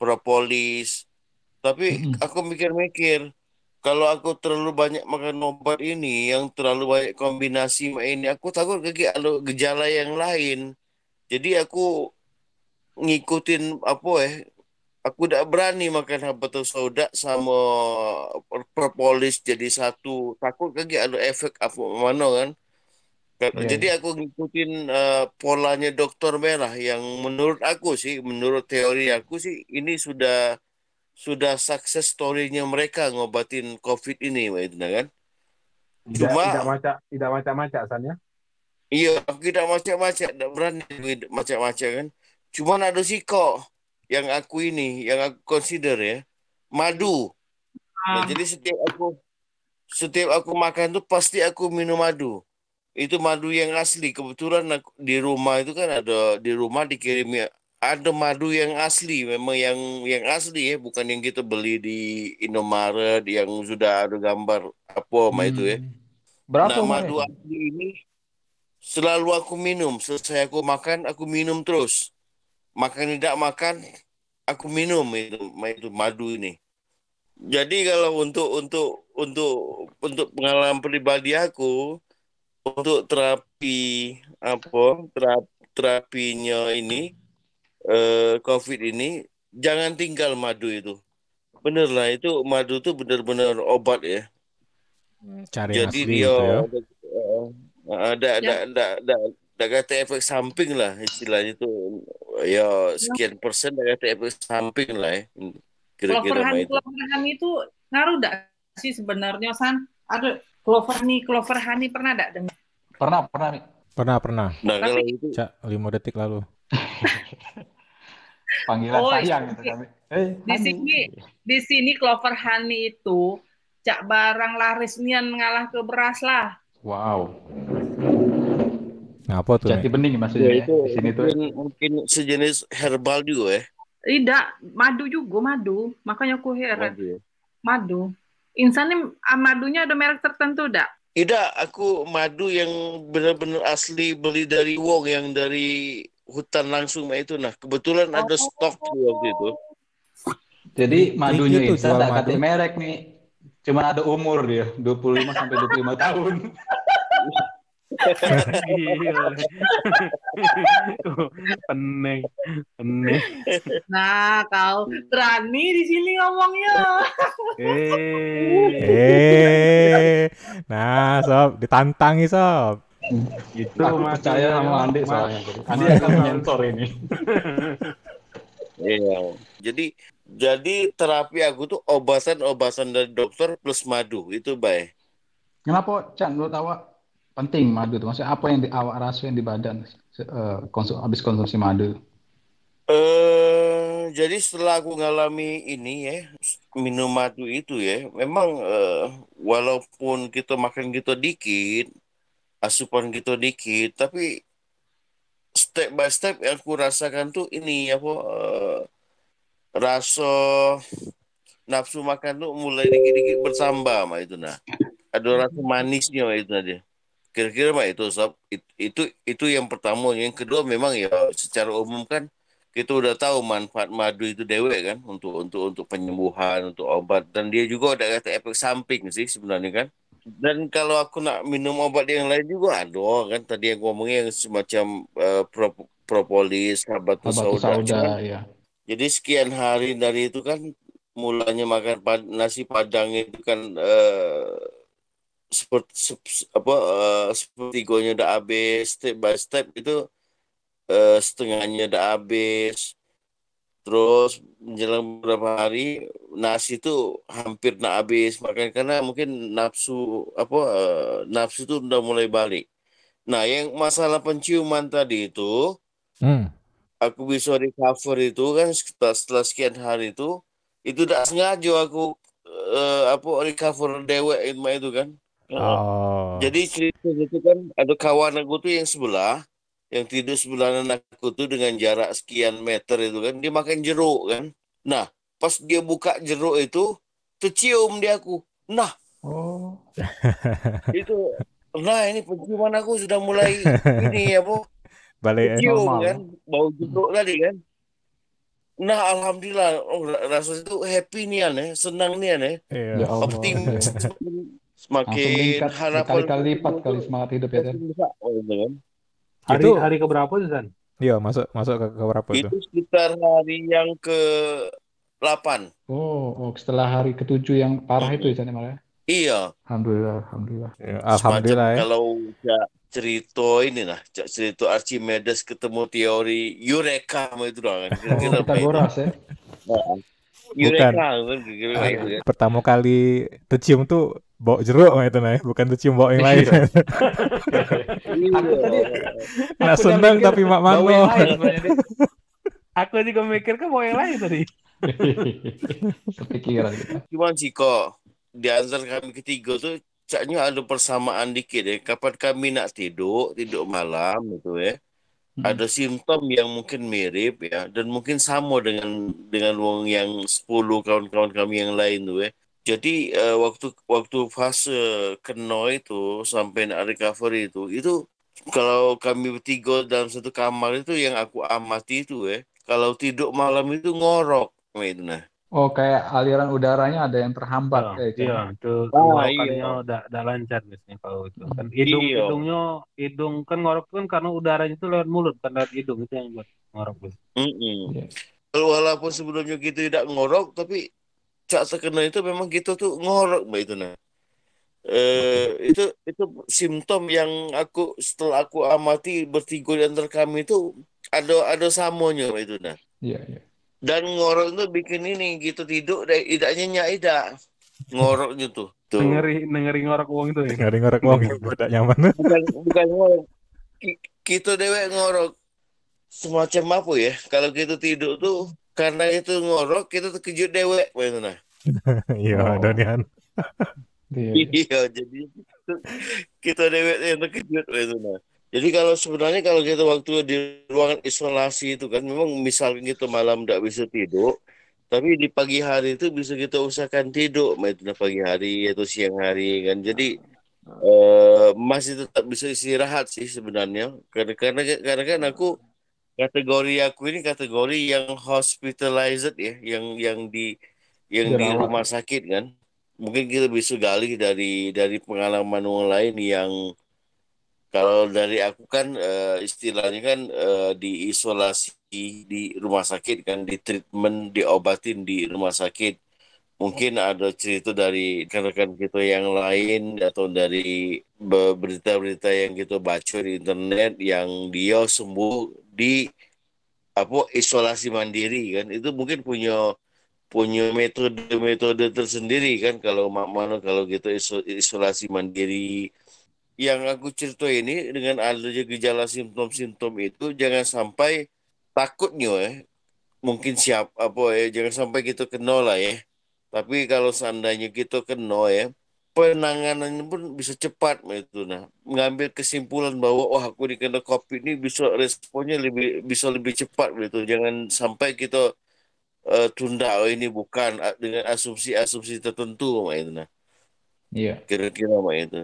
propolis. Tapi aku mikir-mikir kalau aku terlalu banyak makan obat ini yang terlalu banyak kombinasi ini, aku takut gejala yang lain. Jadi aku ngikutin apa ya aku tidak berani makan habatus sauda sama propolis jadi satu takut lagi ada efek apa mana kan Ka- Iya, jadi aku ngikutin eh, polanya dokter merah yang menurut aku sih menurut teori aku sih ini sudah sudah success story-nya mereka ngobatin COVID ini Mbak Edna kan Tidak, Cuma- tidak macam tidak macam-macam San ya. Iya, aku tidak macam-macam, tidak berani macam-macam kan. Cuman ada sih kok yang aku ini, yang aku consider ya, madu. Nah, Ah, jadi setiap aku setiap aku makan tuh pasti aku minum madu. Itu madu yang asli. Kebetulan aku, di rumah itu kan ada di rumah dikirim ya ada madu yang asli, memang yang yang asli ya, bukan yang kita beli di Indomaret yang sudah ada gambar apa sama itu ya. Hmm. Berapa Nah, madu asli ini selalu aku minum. Selesai aku makan, aku minum terus. Makan tidak makan, aku minum itu, itu madu ini. Jadi kalau untuk untuk untuk untuk pengalaman pribadi aku untuk terapi apa terap- terapinya ini eh, COVID ini jangan tinggal madu itu. Bener lah itu madu itu benar-benar obat ya. Cari yang Jadi dia gitu ya. eh, ada ada ada ada ada kata efek samping lah istilahnya itu ya sekian persen kata efek samping lah ya kira-kira mah Clover honey, itu. clover honey itu ngaruh enggak sih sebenarnya San? Ada clover honey, clover honey pernah enggak dengar? Pernah, pernah nih. Pernah, pernah. Nah kalau Tapi- itu Cak, lima detik lalu. <laughs> Panggilan Oh, sayang gitu kan. Eh, Di honey. sini di sini clover honey itu cak barang laris nian ngalah ke beras lah. Wow. Ngapa tuh, Jati bening ya maksudnya ya. itu Di sini tuh. mungkin mungkin sejenis herbal juga ya. Tidak, madu juga madu. Makanya aku heran. Madu ya. Madu. Insan ini ah, madunya ada merek tertentu enggak? Tidak, aku madu yang benar-benar asli beli dari Wong yang dari hutan langsung itu. Nah, kebetulan ada Oh. stok tuh waktu itu. Jadi madunya Insan jual tak madu. kata merek nih. Cuma ada umur dia, 25 sampai 25 tahun. <laughs> Gila. <laughs> Pening. Pening. Nah, kau berani di sini ngomongnya. Eh, Eh, nah, sob, ditantangi sob. itu Aku Mas. percaya sama Andi soalnya. Andi akan menyensor ini. Iya. Jadi jadi terapi aku tuh obatan-obatan dari dokter plus madu itu baik. Kenapa, Chan, menurut awak penting madu tuh? Maksudnya apa yang di, awak rasain di badan eh, konsum, habis konsumsi madu? Eh, jadi setelah aku ngalami ini ya, minum madu itu ya, memang eh, walaupun kita makan gitu dikit, asupan gitu dikit, tapi step by step yang aku rasakan tuh ini apa eh, rasa nafsu makan tuh mulai dikit-dikit bertambah mah itu nah. Ada rasa manisnya itu dia. Kira-kira mah itu sob. It- itu itu yang pertama, yang kedua memang ya secara umum kan kita udah tahu manfaat madu itu dewek kan untuk untuk untuk penyembuhan untuk obat dan dia juga ada kata efek samping sih sebenarnya kan dan kalau aku nak minum obat yang lain juga ada kan tadi yang ngomongnya yang semacam uh, pro, propolis habatus Habatus sauda sauda, cuman ya. jadi sekian hari dari itu kan mulanya makan pad- nasi padang itu kan eh, seperti sep- apa eh, sepertiganya udah habis step by step itu eh, setengahnya udah habis. Terus menjelang beberapa hari nasi itu hampir nak habis. Makan karena mungkin nafsu apa eh, nafsu itu udah mulai balik. Nah yang masalah penciuman tadi itu Hmm. aku bisa recover itu kan setelah, setelah sekian hari itu itu tidak sengaja aku eh, apa recover dewek itu itu kan Oh. jadi cerita itu kan ada kawan aku tuh yang sebelah yang tidur sebelah aku tuh dengan jarak sekian meter itu kan dia makan jeruk kan nah pas dia buka jeruk itu tercium dia aku nah Oh. <laughs> itu nah ini penciuman aku sudah mulai ini apa <laughs> Balik ya. Cium Normal, kan, bau jeruk tadi kan. Nah, alhamdulillah, oh, ra- rasanya itu happy nih ya, senang nih ya, Iya. Ya optimis, ya. <laughs> semakin, meningkat harapan berkali-kali lipat itu kali semangat hidup ya, oh, gitu kan. Hari Itu- hari keberapa tuh San? Iya, masuk masuk ke, ke berapa itu? Itu sekitar hari yang ke 8. Oh, oh, setelah hari ketujuh yang parah itu ya, San, ya, malah ya? Iya, Alhamdulillah, alhamdulillah. Ya, semacam Alhamdulillah ya. kalau Cak cerita ini lah, Cak cerita Archimedes ketemu teori Eureka itu lah kan. Oh, Kira-kira itu? Pitagoras ya. Nah, Bukan. Eureka kan, kira-kira Ah, itu kan. Pertama kali tercium tuh bau jeruk mah itu nah, ya. bukan tercium bau yang lain. Iya. Iya. Aku tadi Nah, aku udah seneng tapi mak mango. Dik. Aku juga mikir kan mau yang lain tadi. Kepikiran kita. Cuman sih kok di antara kami ketiga tuh caknya ada persamaan dikit ya. Kapan kami nak tidur, tidur malam gitu ya. Hmm. Ada simptom yang mungkin mirip ya dan mungkin sama dengan dengan wong yang 10 kawan-kawan kami yang lain tuh ya. Jadi eh, waktu waktu fase kena itu sampai nak recovery itu itu kalau kami bertiga dalam satu kamar itu yang aku amati itu ya. Kalau tidur malam itu ngorok itu nah. Oh, kayak aliran udaranya ada yang terhambat ya, San. Iya, itu Ah, tenggorokannya iya. udah udah lancar biasanya kalau itu. Kan hidung Iya. hidungnya hidung kan ngorok kan karena udaranya itu lewat mulut kan lewat hidung itu yang buat ngorok biasanya. Mm-mm. Iya. Walaupun sebelumnya kita tidak ngorok, tapi cak terkena itu memang kita tuh ngorok mbak itu nah. Eh, itu itu simptom yang aku setelah aku amati bertiga di antara kami itu ada ada samonya mbak itu nah. Iya, iya. Dan ngorok itu bikin ini gitu tidur deh, tidak nyenyak tidak ngoroknya tuh. Tuh. Dengeri dengeri ngorok uang itu ya. Ngari-ngorek wong udah nyaman. <laughs> Bukan bukan ngorok. Ki- Kita dewek ngorok semacam apa ya? Kalau kita tidur tuh karena itu ngorok kita terkejut dewek nah. <laughs> Iya, Oh. Donian. Iya, <laughs> iya. Iya, jadi kita dewek yang terkejut itu nah. Jadi kalau sebenarnya kalau kita waktu di ruangan isolasi itu kan memang misalnya kita malam tidak bisa tidur, tapi di pagi hari itu bisa kita usahakan tidur, itu pagi hari atau siang hari kan. Jadi eh, masih tetap bisa istirahat sih sebenarnya. Karena karena karena kan aku kategori aku ini kategori yang hospitalized ya, yang yang di yang di rumah sakit kan. Mungkin kita bisa gali dari dari pengalaman orang lain yang kalau dari aku kan eh, istilahnya kan eh, diisolasi di rumah sakit kan, di treatment, diobatin di rumah sakit. Mungkin ada cerita dari rekan-rekan kita yang lain atau dari be- berita-berita yang kita baca di internet yang dia sembuh di apa isolasi mandiri kan. Itu mungkin punya punya metode-metode tersendiri kan kalau mak mana kalau gitu iso- isolasi mandiri yang aku cerita ini dengan adanya gejala simptom-simptom itu jangan sampai takutnya ya mungkin siap apa ya jangan sampai kita kena lah ya tapi kalau seandainya kita kena ya penanganannya pun bisa cepat itu nah mengambil kesimpulan bahwa oh aku dikena covid ini bisa responnya lebih bisa lebih cepat gitu jangan sampai kita eh, tunda oh ini bukan ah, dengan asumsi-asumsi tertentu mak itu nah Iya. kira-kira mak itu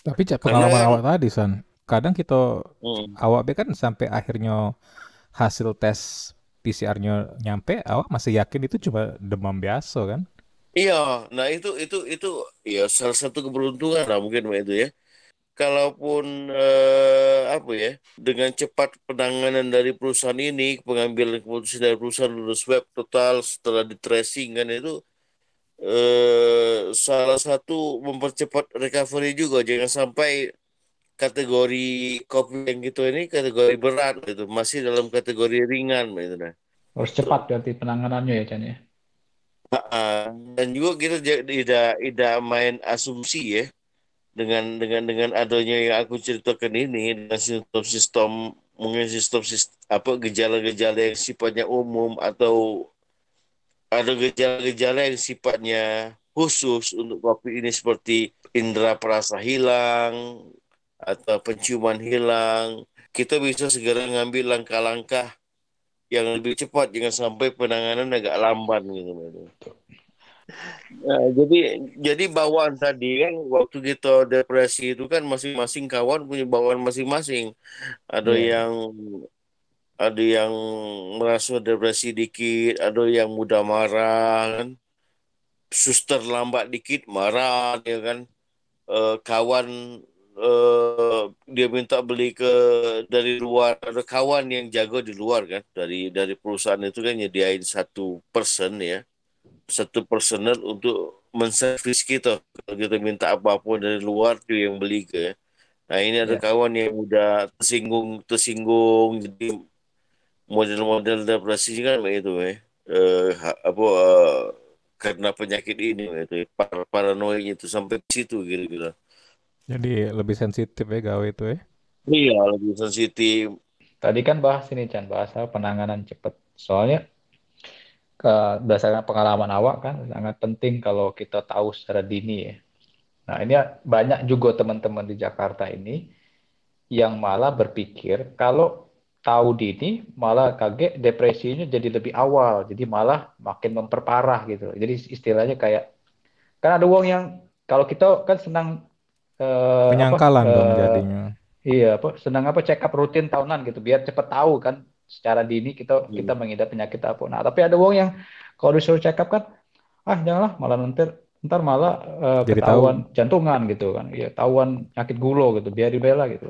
Tapi cak Karena pengalaman awak tadi, San. Kadang kita Hmm. awak be kan sampai akhirnya hasil tes PCR-nya nyampe, awak masih yakin itu cuma demam biasa kan? Iya, nah itu itu itu ya salah satu keberuntungan lah mungkin itu ya. Kalaupun eh, apa ya dengan cepat penanganan dari perusahaan ini, pengambilan keputusan dari perusahaan lulus web total setelah di tracing kan itu eh, salah satu mempercepat recovery juga. Jangan sampai kategori kopi yang gitu ini kategori berat gitu, masih dalam kategori ringan gitu nah. Harus cepat berarti penanganannya ya Chan ya. Dan juga kita tidak tidak main asumsi ya dengan dengan dengan adanya yang aku ceritakan ini dengan sistem-sistem mungkin sistem sis- apa gejala-gejala yang sifatnya umum atau ada gejala-gejala yang sifatnya khusus untuk kopi ini seperti indera perasa hilang atau penciuman hilang kita bisa segera ngambil langkah-langkah yang lebih cepat jangan sampai penanganan agak lamban gitu Nah, jadi jadi bawaan tadi kan waktu kita depresi itu kan masing-masing kawan punya bawaan masing-masing. Ada Iya. yang ada yang merasa depresi dikit, ada yang mudah marah kan. Suster lambat dikit marah dia kan. Eh, kawan eh, dia minta beli ke dari luar ada kawan yang jago di luar kan dari dari perusahaan itu kan nyediain satu person ya satu personal untuk menservis kita. Kalau kita minta apa pun dari luar dia yang beli ke nah ini ada Ya. kawan yang udah tersinggung tersinggung jadi model-model depresi kan eh. Eh, ha- apa eh, karena penyakit ini itu par paranoid itu sampai situ gitu-gitu Jadi lebih sensitif ya gawe itu ya. iya lebih sensitif Tadi kan bahas ini Chan, bahas apa, penanganan cepat. Soalnya ke berdasarkan pengalaman awak kan sangat penting kalau kita tahu secara dini ya. Nah, ini banyak juga teman-teman di Jakarta ini yang malah berpikir kalau tahu dini malah kaget depresinya jadi lebih awal, jadi malah makin memperparah gitu. Jadi istilahnya kayak kan ada uang yang kalau kita kan senang eh, apa Penyangkalan dong eh, jadinya. Iya, apa senang apa check up rutin tahunan gitu biar cepet tahu kan secara dini kita kita mengidap penyakit apa. Nah, tapi ada uang yang kalau disuruh check up kan ah janganlah malah nanti ntar malah eh, Jadi tahu. ketahuan jantungan gitu kan. Iya, tahuan penyakit gulo gitu, biar dibela gitu.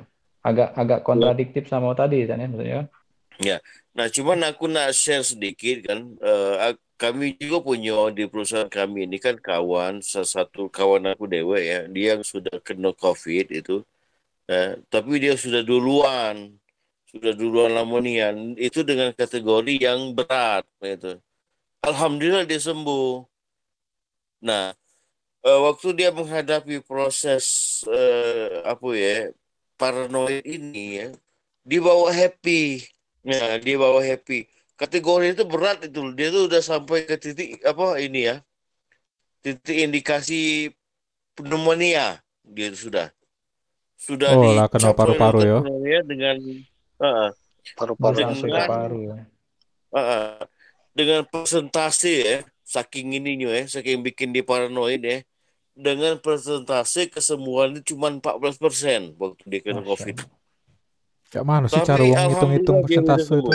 Agak agak kontradiktif sama tadi kan ya maksudnya. Ya, nah cuman aku nak share sedikit kan, eh, ak- kami juga punya di perusahaan kami ini kan kawan, salah satu kawan aku dewe ya, dia yang sudah kena COVID itu, eh, tapi dia sudah duluan, sudah duluan lamonian, itu dengan kategori yang berat, gitu. Alhamdulillah dia sembuh. Nah, eh, waktu dia menghadapi proses eh, apa ya, paranoid ini ya, dia bawa happy. Ya, dia bawa happy. Kategori itu berat itu. Dia tuh udah sampai ke titik apa ini ya. Titik indikasi pneumonia. Dia sudah. Sudah Oh lah kena paru-paru ya. dengan uh, Paru-paru Dengan- paru ya. uh, dengan persentase ya, saking ininya ya, saking bikin dia paranoid ya. Dengan persentase kesembuhan itu cuma 14% waktu dia kena Masya COVID. Gak mana sih cara uang udah persentase itu?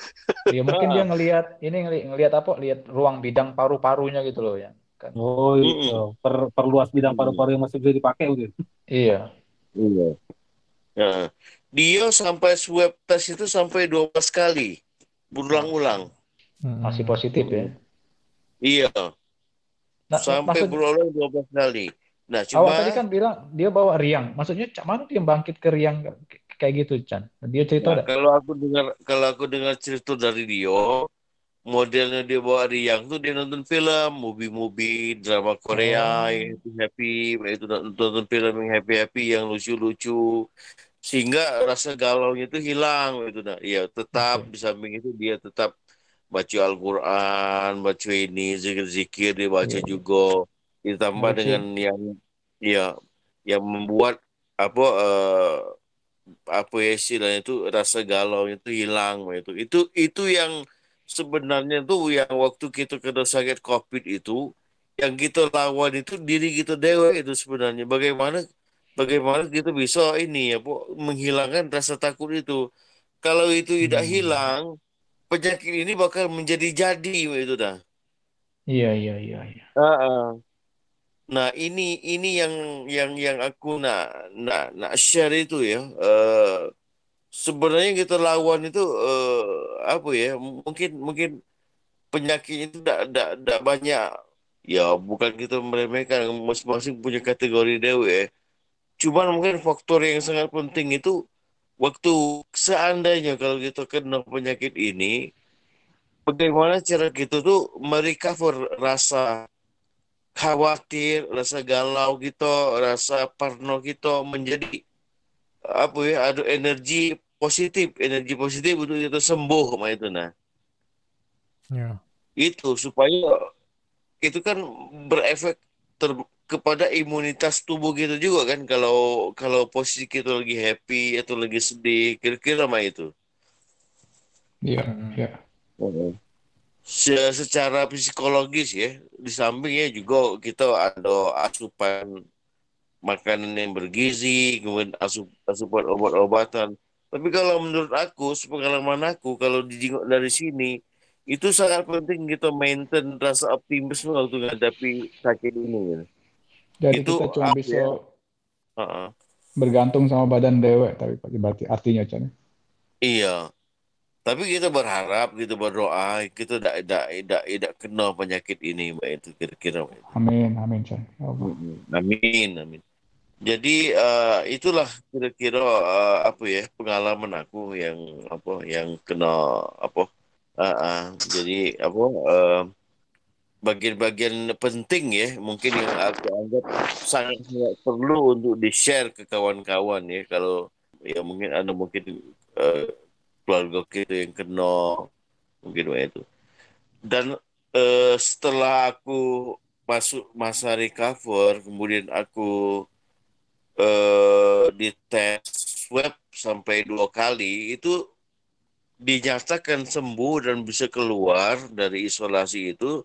<laughs> Ya mungkin Ah. dia ngelihat ini ngeli- ngelihat apa? Lihat ruang bidang paru-parunya gitu loh ya. Kan. Oh, iya. Per, perluas bidang paru-paru yang masih bisa dipakai gitu. Iya. Iya. Ya. Dia sampai swab test itu sampai 12 kali. Berulang-ulang. Mm-mm. Masih positif ya. Iya. Nah, Sampai maksud berulang 12 kali. Nah, cuma tadi kan bilang dia bawa riang. Maksudnya cak mana dia bangkit ke riang kayak gitu, Chan? Dia cerita nah, kalau aku dengar kalau aku dengar cerita dari dia, modelnya dia bawa riang tuh dia nonton film, movie-movie, drama Korea Oh. yang happy, itu nonton film yang happy-happy, yang lucu-lucu, sehingga rasa galaunya itu hilang gitu nah. Ya, tetap Oke. di samping itu dia tetap baca Al-Quran, baca ini, zikir-zikir dia baca Iya. juga, ditambah Baca. dengan yang ya yang membuat apa eh, apa ya istilahnya itu rasa galau itu hilang itu itu itu yang sebenarnya tuh yang waktu kita kena sakit covid itu yang kita lawan itu diri kita dewa itu sebenarnya bagaimana bagaimana kita bisa ini ya Bu, menghilangkan rasa takut itu kalau itu tidak Hmm. hilang, penyakit ini bakal menjadi jadi itu dah. Iya, iya, iya, iya. Ah, Nah, ini ini yang yang yang aku nak nak nak share itu ya. Eh, sebenarnya kita lawan itu eh, apa ya? Mungkin mungkin penyakit itu tidak tidak tidak banyak. Ya, bukan kita meremehkan masing-masing punya kategori dewe. Cuman mungkin faktor yang sangat penting itu waktu seandainya kalau kita kena penyakit ini, bagaimana cara kita tuh merecover rasa khawatir, rasa galau gitu, rasa parno gitu menjadi apa ya, ada energi positif, energi positif untuk kita sembuh mah itu nah. Ya. Itu supaya itu kan berefek ter- kepada imunitas tubuh kita juga kan kalau kalau posisi kita lagi happy atau lagi sedih, kira-kira mah itu. Iya, Mm-mm. iya. Se- secara psikologis ya, di sampingnya juga kita ada asupan makanan yang bergizi, kemudian asup, asupan obat-obatan. Tapi kalau menurut aku, sepengalaman aku, kalau dijenguk dari sini, itu sangat penting kita maintain rasa optimisme waktu menghadapi sakit ini. ya. Jadi Itu kita cuma bisa ya? Bergantung sama badan dewek, tapi berarti artinya Chan. Iya. Tapi kita berharap, kita berdoa, kita tidak tidak tidak tidak kena penyakit ini, Mbak itu kira-kira. Amin, amin Chan. Ya. Amin, amin. Jadi eh, itulah kira-kira eh, apa ya pengalaman aku yang apa yang kena apa ah, ah. jadi apa eh, bagian-bagian penting ya mungkin yang aku anggap sangat sangat perlu untuk di-share ke kawan-kawan ya kalau ya mungkin ada mungkin eh, keluarga kita yang kena mungkin itu dan eh, setelah aku masuk masa recover kemudian aku eh, dites swab sampai dua kali itu dinyatakan sembuh dan bisa keluar dari isolasi itu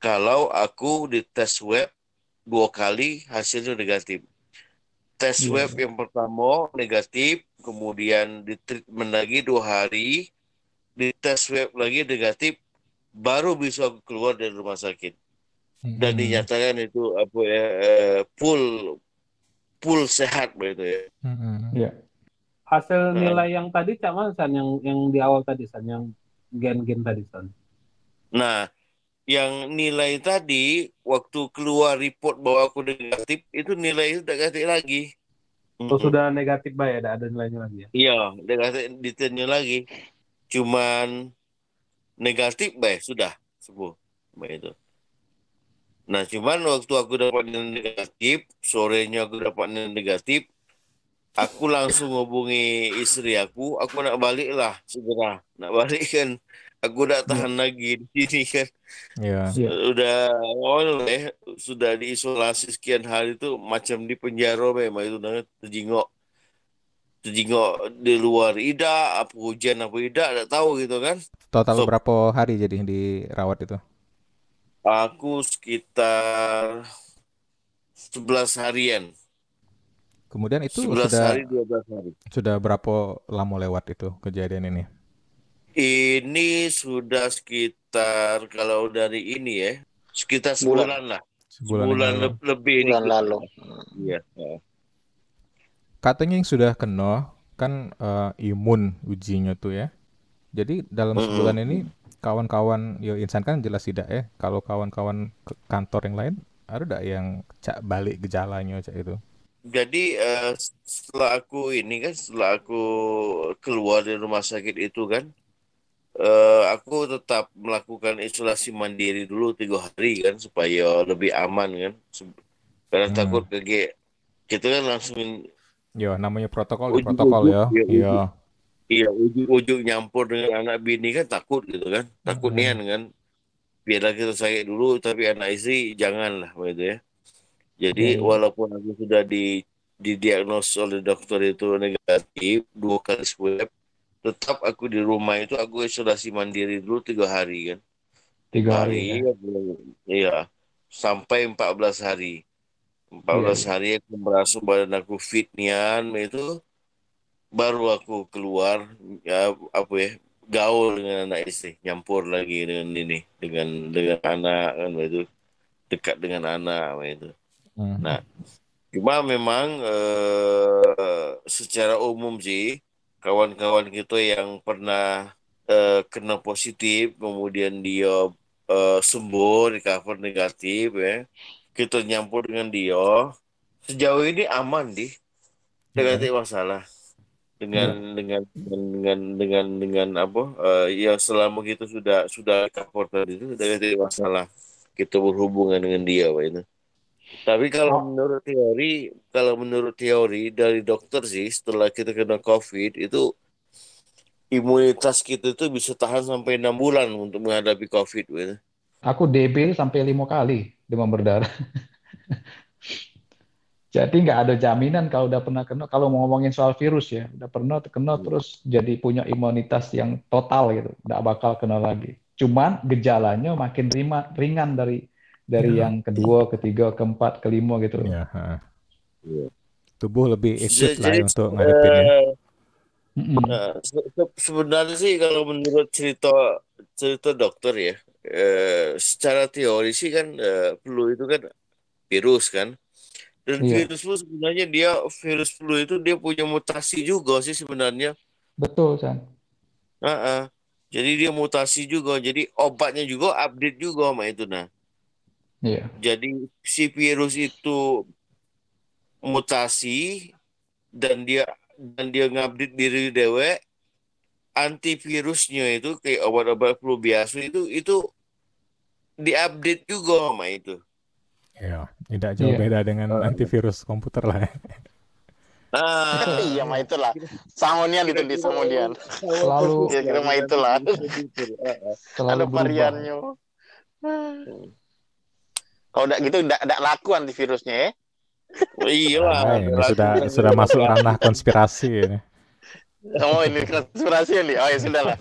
kalau aku dites swab dua kali hasilnya negatif. Tes Iya, swab iya. yang pertama negatif, kemudian di treatment lagi dua hari, di tes swab lagi negatif, baru bisa keluar dari rumah sakit dan Mm-mm. dinyatakan itu apa ya eh, full full sehat begitu ya. Mm-mm. Iya. Hasil Nah, nilai yang tadi Cak mana San yang yang di awal tadi San yang gen-gen tadi San. Nah, yang nilai tadi waktu keluar report bahwa aku negatif itu nilai itu negatif lagi. Oh Mm-mm. sudah negatif bay ada ada nilainya lagi ya. Iya, negatif ditanya lagi. Cuman negatif baik sudah sembuh baik itu. Nah, cuman waktu aku dapat nilai negatif, sorenya aku dapat nilai negatif, aku langsung hubungi istri aku, aku nak balik lah segera. Nak balik kan, aku Iya, tahan lagi di sini kan. Ya. iya. Sudah, oh, eh, sudah diisolasi sekian hari itu macam di penjara memang itu nah, terjingok terjingok di luar ida apa hujan apa tidak tak tahu gitu kan Total so berapa hari jadi dirawat itu? aku sekitar 11 harian Kemudian itu 11 sudah hari 12 hari sudah berapa lama lewat itu kejadian ini? Ini sudah sekitar kalau dari ini ya sekitar Bulan. sebulan lah Sebulan sebulan lalu. le- lebih Bulan lalu. iya ya. Katanya yang sudah kena kan eh, imun ujinya tuh ya. Jadi dalam sebulan ini kawan-kawan yo insan kan jelas tidak ya. Kalau kawan-kawan kantor yang lain ada tidak yang cak balik gejalanya cak itu? Jadi eh, setelah aku ini kan setelah aku keluar dari rumah sakit itu kan eh, aku tetap melakukan isolasi mandiri dulu tiga hari kan supaya lebih aman kan karena takut Hmm. kayak kita kan langsung Yo namanya protokol ujuk-ujuk protokol ya. ya Iya. ujuk iya ujuk-ujuk nyampur dengan anak bini kan takut gitu kan takut nian Mm-mm. kan biarlah kita sakit dulu tapi anak istri janganlah begitu ya Jadi Iya, iya. walaupun aku sudah di didiagnos oleh dokter itu negatif dua kali swab, tetap aku di rumah itu aku isolasi mandiri dulu tiga hari kan. Tiga Tiga hari ya. hari, aku- iya, sampai 14 hari. Iya, 14 iya. hari aku merasa badan aku fit nian itu. baru aku keluar ya apa ya gaul dengan anak istri nyampur lagi dengan ini dengan dengan anak kan itu dekat dengan anak itu Hmm. nah cuma memang eh, secara umum sih kawan-kawan kita yang pernah eh, kena positif kemudian dia eh, sembuh recover negatif ya kita nyampur dengan dia sejauh ini aman di. Tidak ada masalah dengan dengan dengan dengan dengan dengan apa eh, ya selama kita sudah sudah cover tadi itu tidak ada masalah kita berhubungan dengan dia Pak itu. Tapi kalau menurut teori, kalau menurut teori dari dokter sih setelah kita kena COVID itu imunitas kita itu bisa tahan sampai enam bulan untuk menghadapi COVID Pak itu. Aku DB sampai lima kali demam berdarah. <laughs> Jadi nggak ada jaminan kalau udah pernah kena. Kalau mau ngomongin soal virus ya, udah pernah kena terus jadi punya imunitas yang total gitu, nggak bakal kena lagi. Cuman gejalanya makin rima, ringan dari dari yang kedua, ketiga, keempat, kelima gitu. Ya, ha. Iya. Tubuh lebih equip lah Jadi, untuk ngadepin ya. eh, Mm-mm. Nah, se- se- sebenarnya sih kalau menurut cerita cerita dokter ya, eh, secara teori sih kan eh, flu itu kan virus kan, dan Iya. virus flu sebenarnya dia virus flu itu dia punya mutasi juga sih sebenarnya. Betul, San. Ah, ah. Jadi dia mutasi juga, jadi obatnya juga update juga sama itu nah. Iya. Jadi si virus itu mutasi dan dia dan dia ngupdate diri dewe antivirusnya itu kayak obat-obat flu biasa itu itu diupdate juga sama itu. Ya, tidak jauh Iya. beda dengan antivirus komputer lah. ya. Ah, <laughs> iya mah itulah. Samonian itu di Samonian. Selalu- Kira-kira mah itulah. Selalu Ada variannya. Kalau enggak gitu enggak enggak laku antivirusnya ya. Iya lah. Nah, ini sudah sudah masuk ranah konspirasi ini. Oh ini konspirasi nih. Oh ya sudah lah.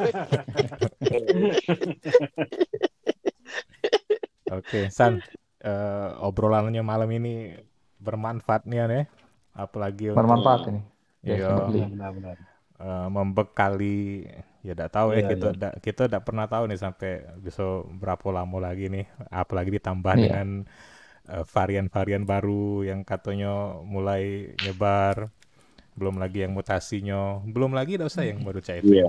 Oke, San, eh, obrolannya malam ini bermanfaat nih ya, apalagi untuk Bermanfaat ini. iya. Benar-benar. eh, membekali ya tidak tahu ya Iya, kita ndak- kita tidak pernah tahu nih sampai bisa berapa lama lagi nih apalagi ditambah Iya. dengan eh, varian-varian baru yang katanya mulai nyebar belum lagi yang mutasinya belum lagi tidak usah yang baru cair Iya.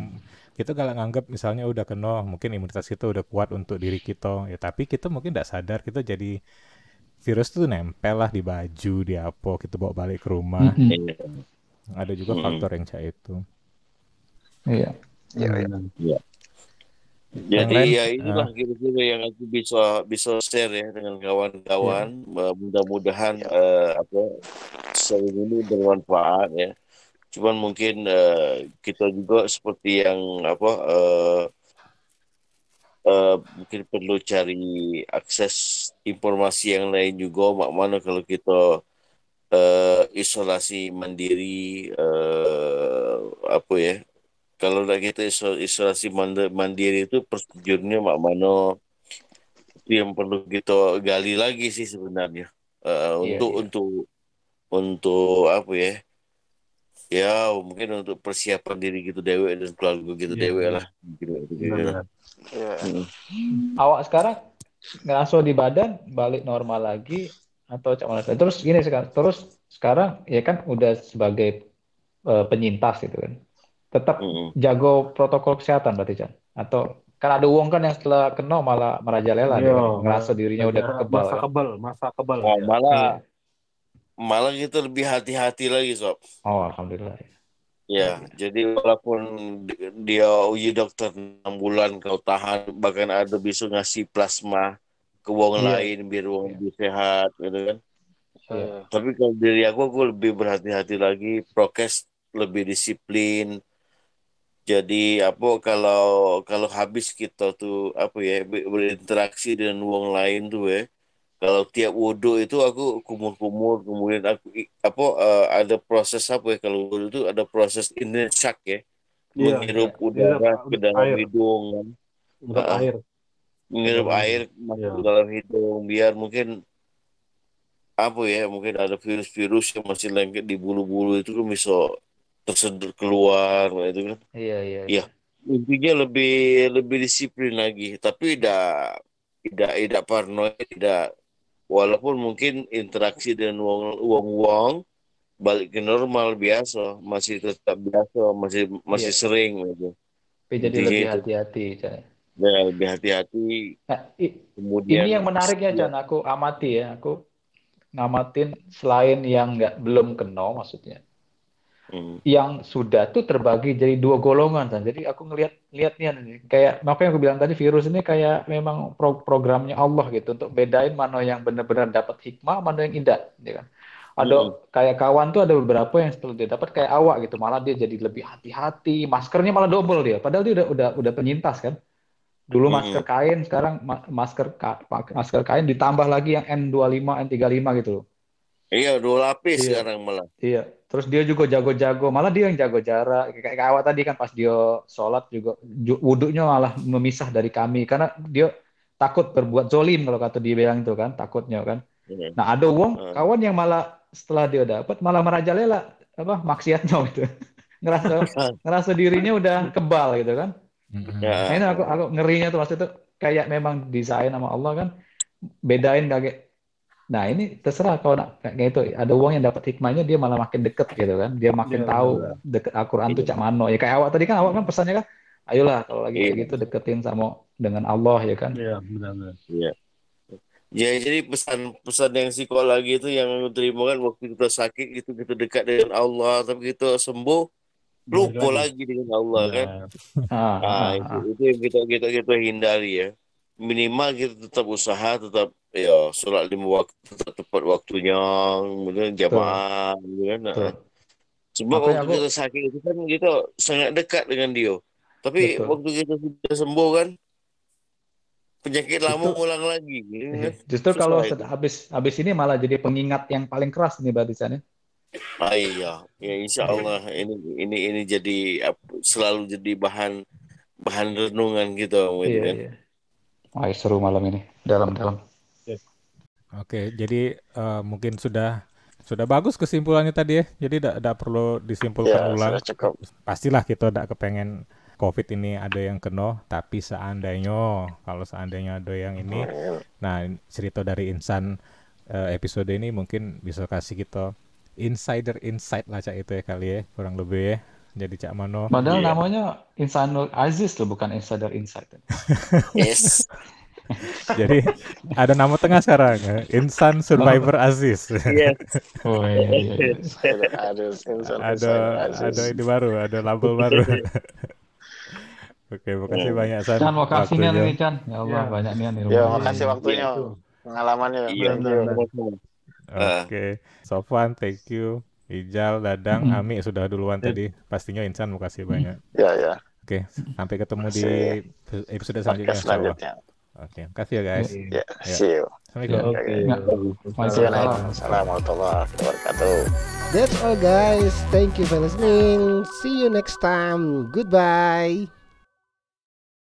kita kalau nganggap misalnya udah kena mungkin imunitas kita udah kuat untuk diri kita ya tapi kita mungkin tidak sadar kita jadi virus tuh nempel lah di baju di apa kita bawa balik ke rumah Mm-mm. ada juga Mm-mm. faktor yang cair itu Iya. Benar. Jadi lain, ya inilah kira-kira yang aku bisa bisa share ya dengan kawan-kawan. Eh, Mudah-mudahan eh, apa sering ini bermanfaat ya. Cuman mungkin eh, kita juga seperti yang apa eh, eh, mungkin perlu cari akses informasi yang lain juga. Mak mana kalau kita eh, isolasi mandiri eh, apa ya? Kalau nak kita iso- isolasi mandiri itu prosedurnya mak mana itu yang perlu kita gali lagi sih sebenarnya Eh, Iya, untuk iya. untuk untuk apa ya ya mungkin untuk persiapan diri gitu dewe dan keluarga gitu Iya, dewe benar. lah gitu. Benar-benar. Iya. Hmm. Awak sekarang ngasuh di badan balik normal lagi atau cak mana? Terus gini sekarang, terus sekarang ya kan udah sebagai eh, penyintas gitu kan. Tetap Mm-mm. jago protokol kesehatan berarti Chan? Atau kan ada uang kan yang setelah kena malah merajalela dia kan, Iya, ngerasa dirinya udah Masa- kebal Masa kan. kebal, masa kebal. Oh, ya. malah Iya. malah kita lebih hati-hati lagi sob Oh, alhamdulillah. Ya, jadi walaupun di- dia uji dokter 6 bulan kau tahan, bahkan ada bisa ngasih plasma ke wong Iya. lain biar wong lebih sehat, gitu kan. Iya. Tapi kalau diri aku, aku lebih berhati-hati lagi, prokes lebih disiplin. Jadi apa kalau kalau habis kita tuh apa ya ber- berinteraksi dengan wong lain tuh ya, kalau tiap wudhu itu aku kumur-kumur, kemudian aku apa eh, ada proses apa ya kalau wudhu itu ada proses insak ya, Iya, menghirup iya. udara Menghirup ke dalam air. hidung, Ah. air. menghirup Dalam air masuk Iya. ke dalam hidung biar mungkin apa ya mungkin ada virus-virus yang masih lengket di bulu-bulu itu kan bisa tersedot keluar itu kan. Iya, iya. Iya. Intinya lebih lebih disiplin lagi, tapi tidak tidak tidak parno, tidak walaupun mungkin interaksi dengan uang uang uang balik ke normal biasa, masih tetap biasa, masih masih Iya. sering gitu. Tapi jadi Intinya lebih hati-hati. Ya, lebih hati-hati. Nah, Kemudian ini yang menariknya, Chan. Aku amati ya. Aku ngamatin selain yang nggak belum kena, maksudnya. Hmm. yang sudah tuh terbagi jadi dua golongan kan. Jadi aku ngelihat lihatnya nih kayak makanya aku bilang tadi virus ini kayak memang pro- programnya Allah gitu untuk bedain mana yang benar-benar dapat hikmah, mana yang tidak, ya kan. Ada Mm. kayak kawan tuh ada beberapa yang setelah dia dapat kayak awak gitu, malah dia jadi lebih hati-hati, maskernya malah double dia. Padahal dia udah udah udah penyintas kan. Dulu Mm. masker kain, sekarang ma- masker ka- masker kain ditambah lagi yang N25, N35 gitu loh. Iya, dua lapis Iya. sekarang malah. Iya, terus dia juga jago-jago, malah dia yang jago jarak. Kayak kayak awak tadi kan pas dia sholat juga ju- wudhunya malah memisah dari kami karena dia takut berbuat zolim kalau kata dia bilang itu kan, takutnya kan. Iya. Nah ada uang Hmm. kawan yang malah setelah dia dapat malah merajalela apa maksiatnya gitu, <laughs> ngerasa <laughs> ngerasa dirinya udah kebal gitu kan. Nah Ya. ini aku aku ngerinya tuh waktu itu kayak memang desain sama Allah kan bedain kayak Nah ini terserah kalau nak kayak gitu ada uang yang dapat hikmahnya dia malah makin deket gitu kan dia makin Iya, tahu deket Al-Quran tuh Iya. cak mano ya kayak awak tadi kan awak kan pesannya kan ayolah kalau lagi kayak Iya. gitu deketin sama dengan Allah ya kan Iya, benar-benar. Iya. Ya, jadi pesan-pesan yang psikologi itu yang terima kan waktu kita sakit itu kita dekat dengan Allah, tapi kita sembuh lupa lagi. lagi dengan Allah kan. Iya. ah, Nah, ah, itu, ah. itu yang kita kita kita hindari ya. Minimal kita tetap usaha, tetap ya sholat lima waktu tetap tepat waktunya, kemudian jamaah, gitu kan. Nah, betul sebab makanya waktu aku kita sakit itu kan kita sangat dekat dengan dia. Tapi betul waktu kita sudah sembuh kan, penyakit lama justru ulang lagi, gitu kan. justru kalau itu. habis habis ini malah jadi pengingat yang paling keras nih berarti San, ya. Ah, iya, ya insya Iya. Allah ini ini ini jadi selalu jadi bahan bahan renungan gitu gitu iya kan. iya Wah, seru malam ini dalam-dalam Oke, jadi eh, mungkin sudah sudah bagus kesimpulannya tadi ya. Jadi tidak perlu disimpulkan Ya, ulang. cukup. Pastilah kita tidak kepengen COVID ini ada yang kena, tapi seandainya kalau seandainya ada yang ini, nah cerita dari Insan eh, episode ini mungkin bisa kasih kita insider insight lah cak itu ya kali ya kurang lebih ya. Jadi cak mano. padahal Iya. namanya Insanul Aziz loh bukan Insider Insight <laughs> Yes. Jadi ada nama tengah sekarang, eh, Insan Survivor Aziz. Yes. <laughs> oh iya iya iya ada ada ini baru, ada label baru. <laughs> Oke, makasih banyak San Chan makasih nih waktunya. nih Chan ya Allah Iya. banyak nih nih Ya, makasih waktunya, Itu. pengalamannya. Iya. Oke, Sofwan, thank you. Ijal, Dadang, Mm-mm. Ami sudah duluan Ya. tadi. Pastinya Insan makasih banyak. Ya, ya. Oke, sampai ketemu di Makasih. episode selanjutnya. Selanjutnya. Oke, makasih ya guys. Ya, Ya. see you. Assalamualaikum. Assalamualaikum warahmatullahi wabarakatuh. That's all guys. Thank you for listening. See you next time. Goodbye.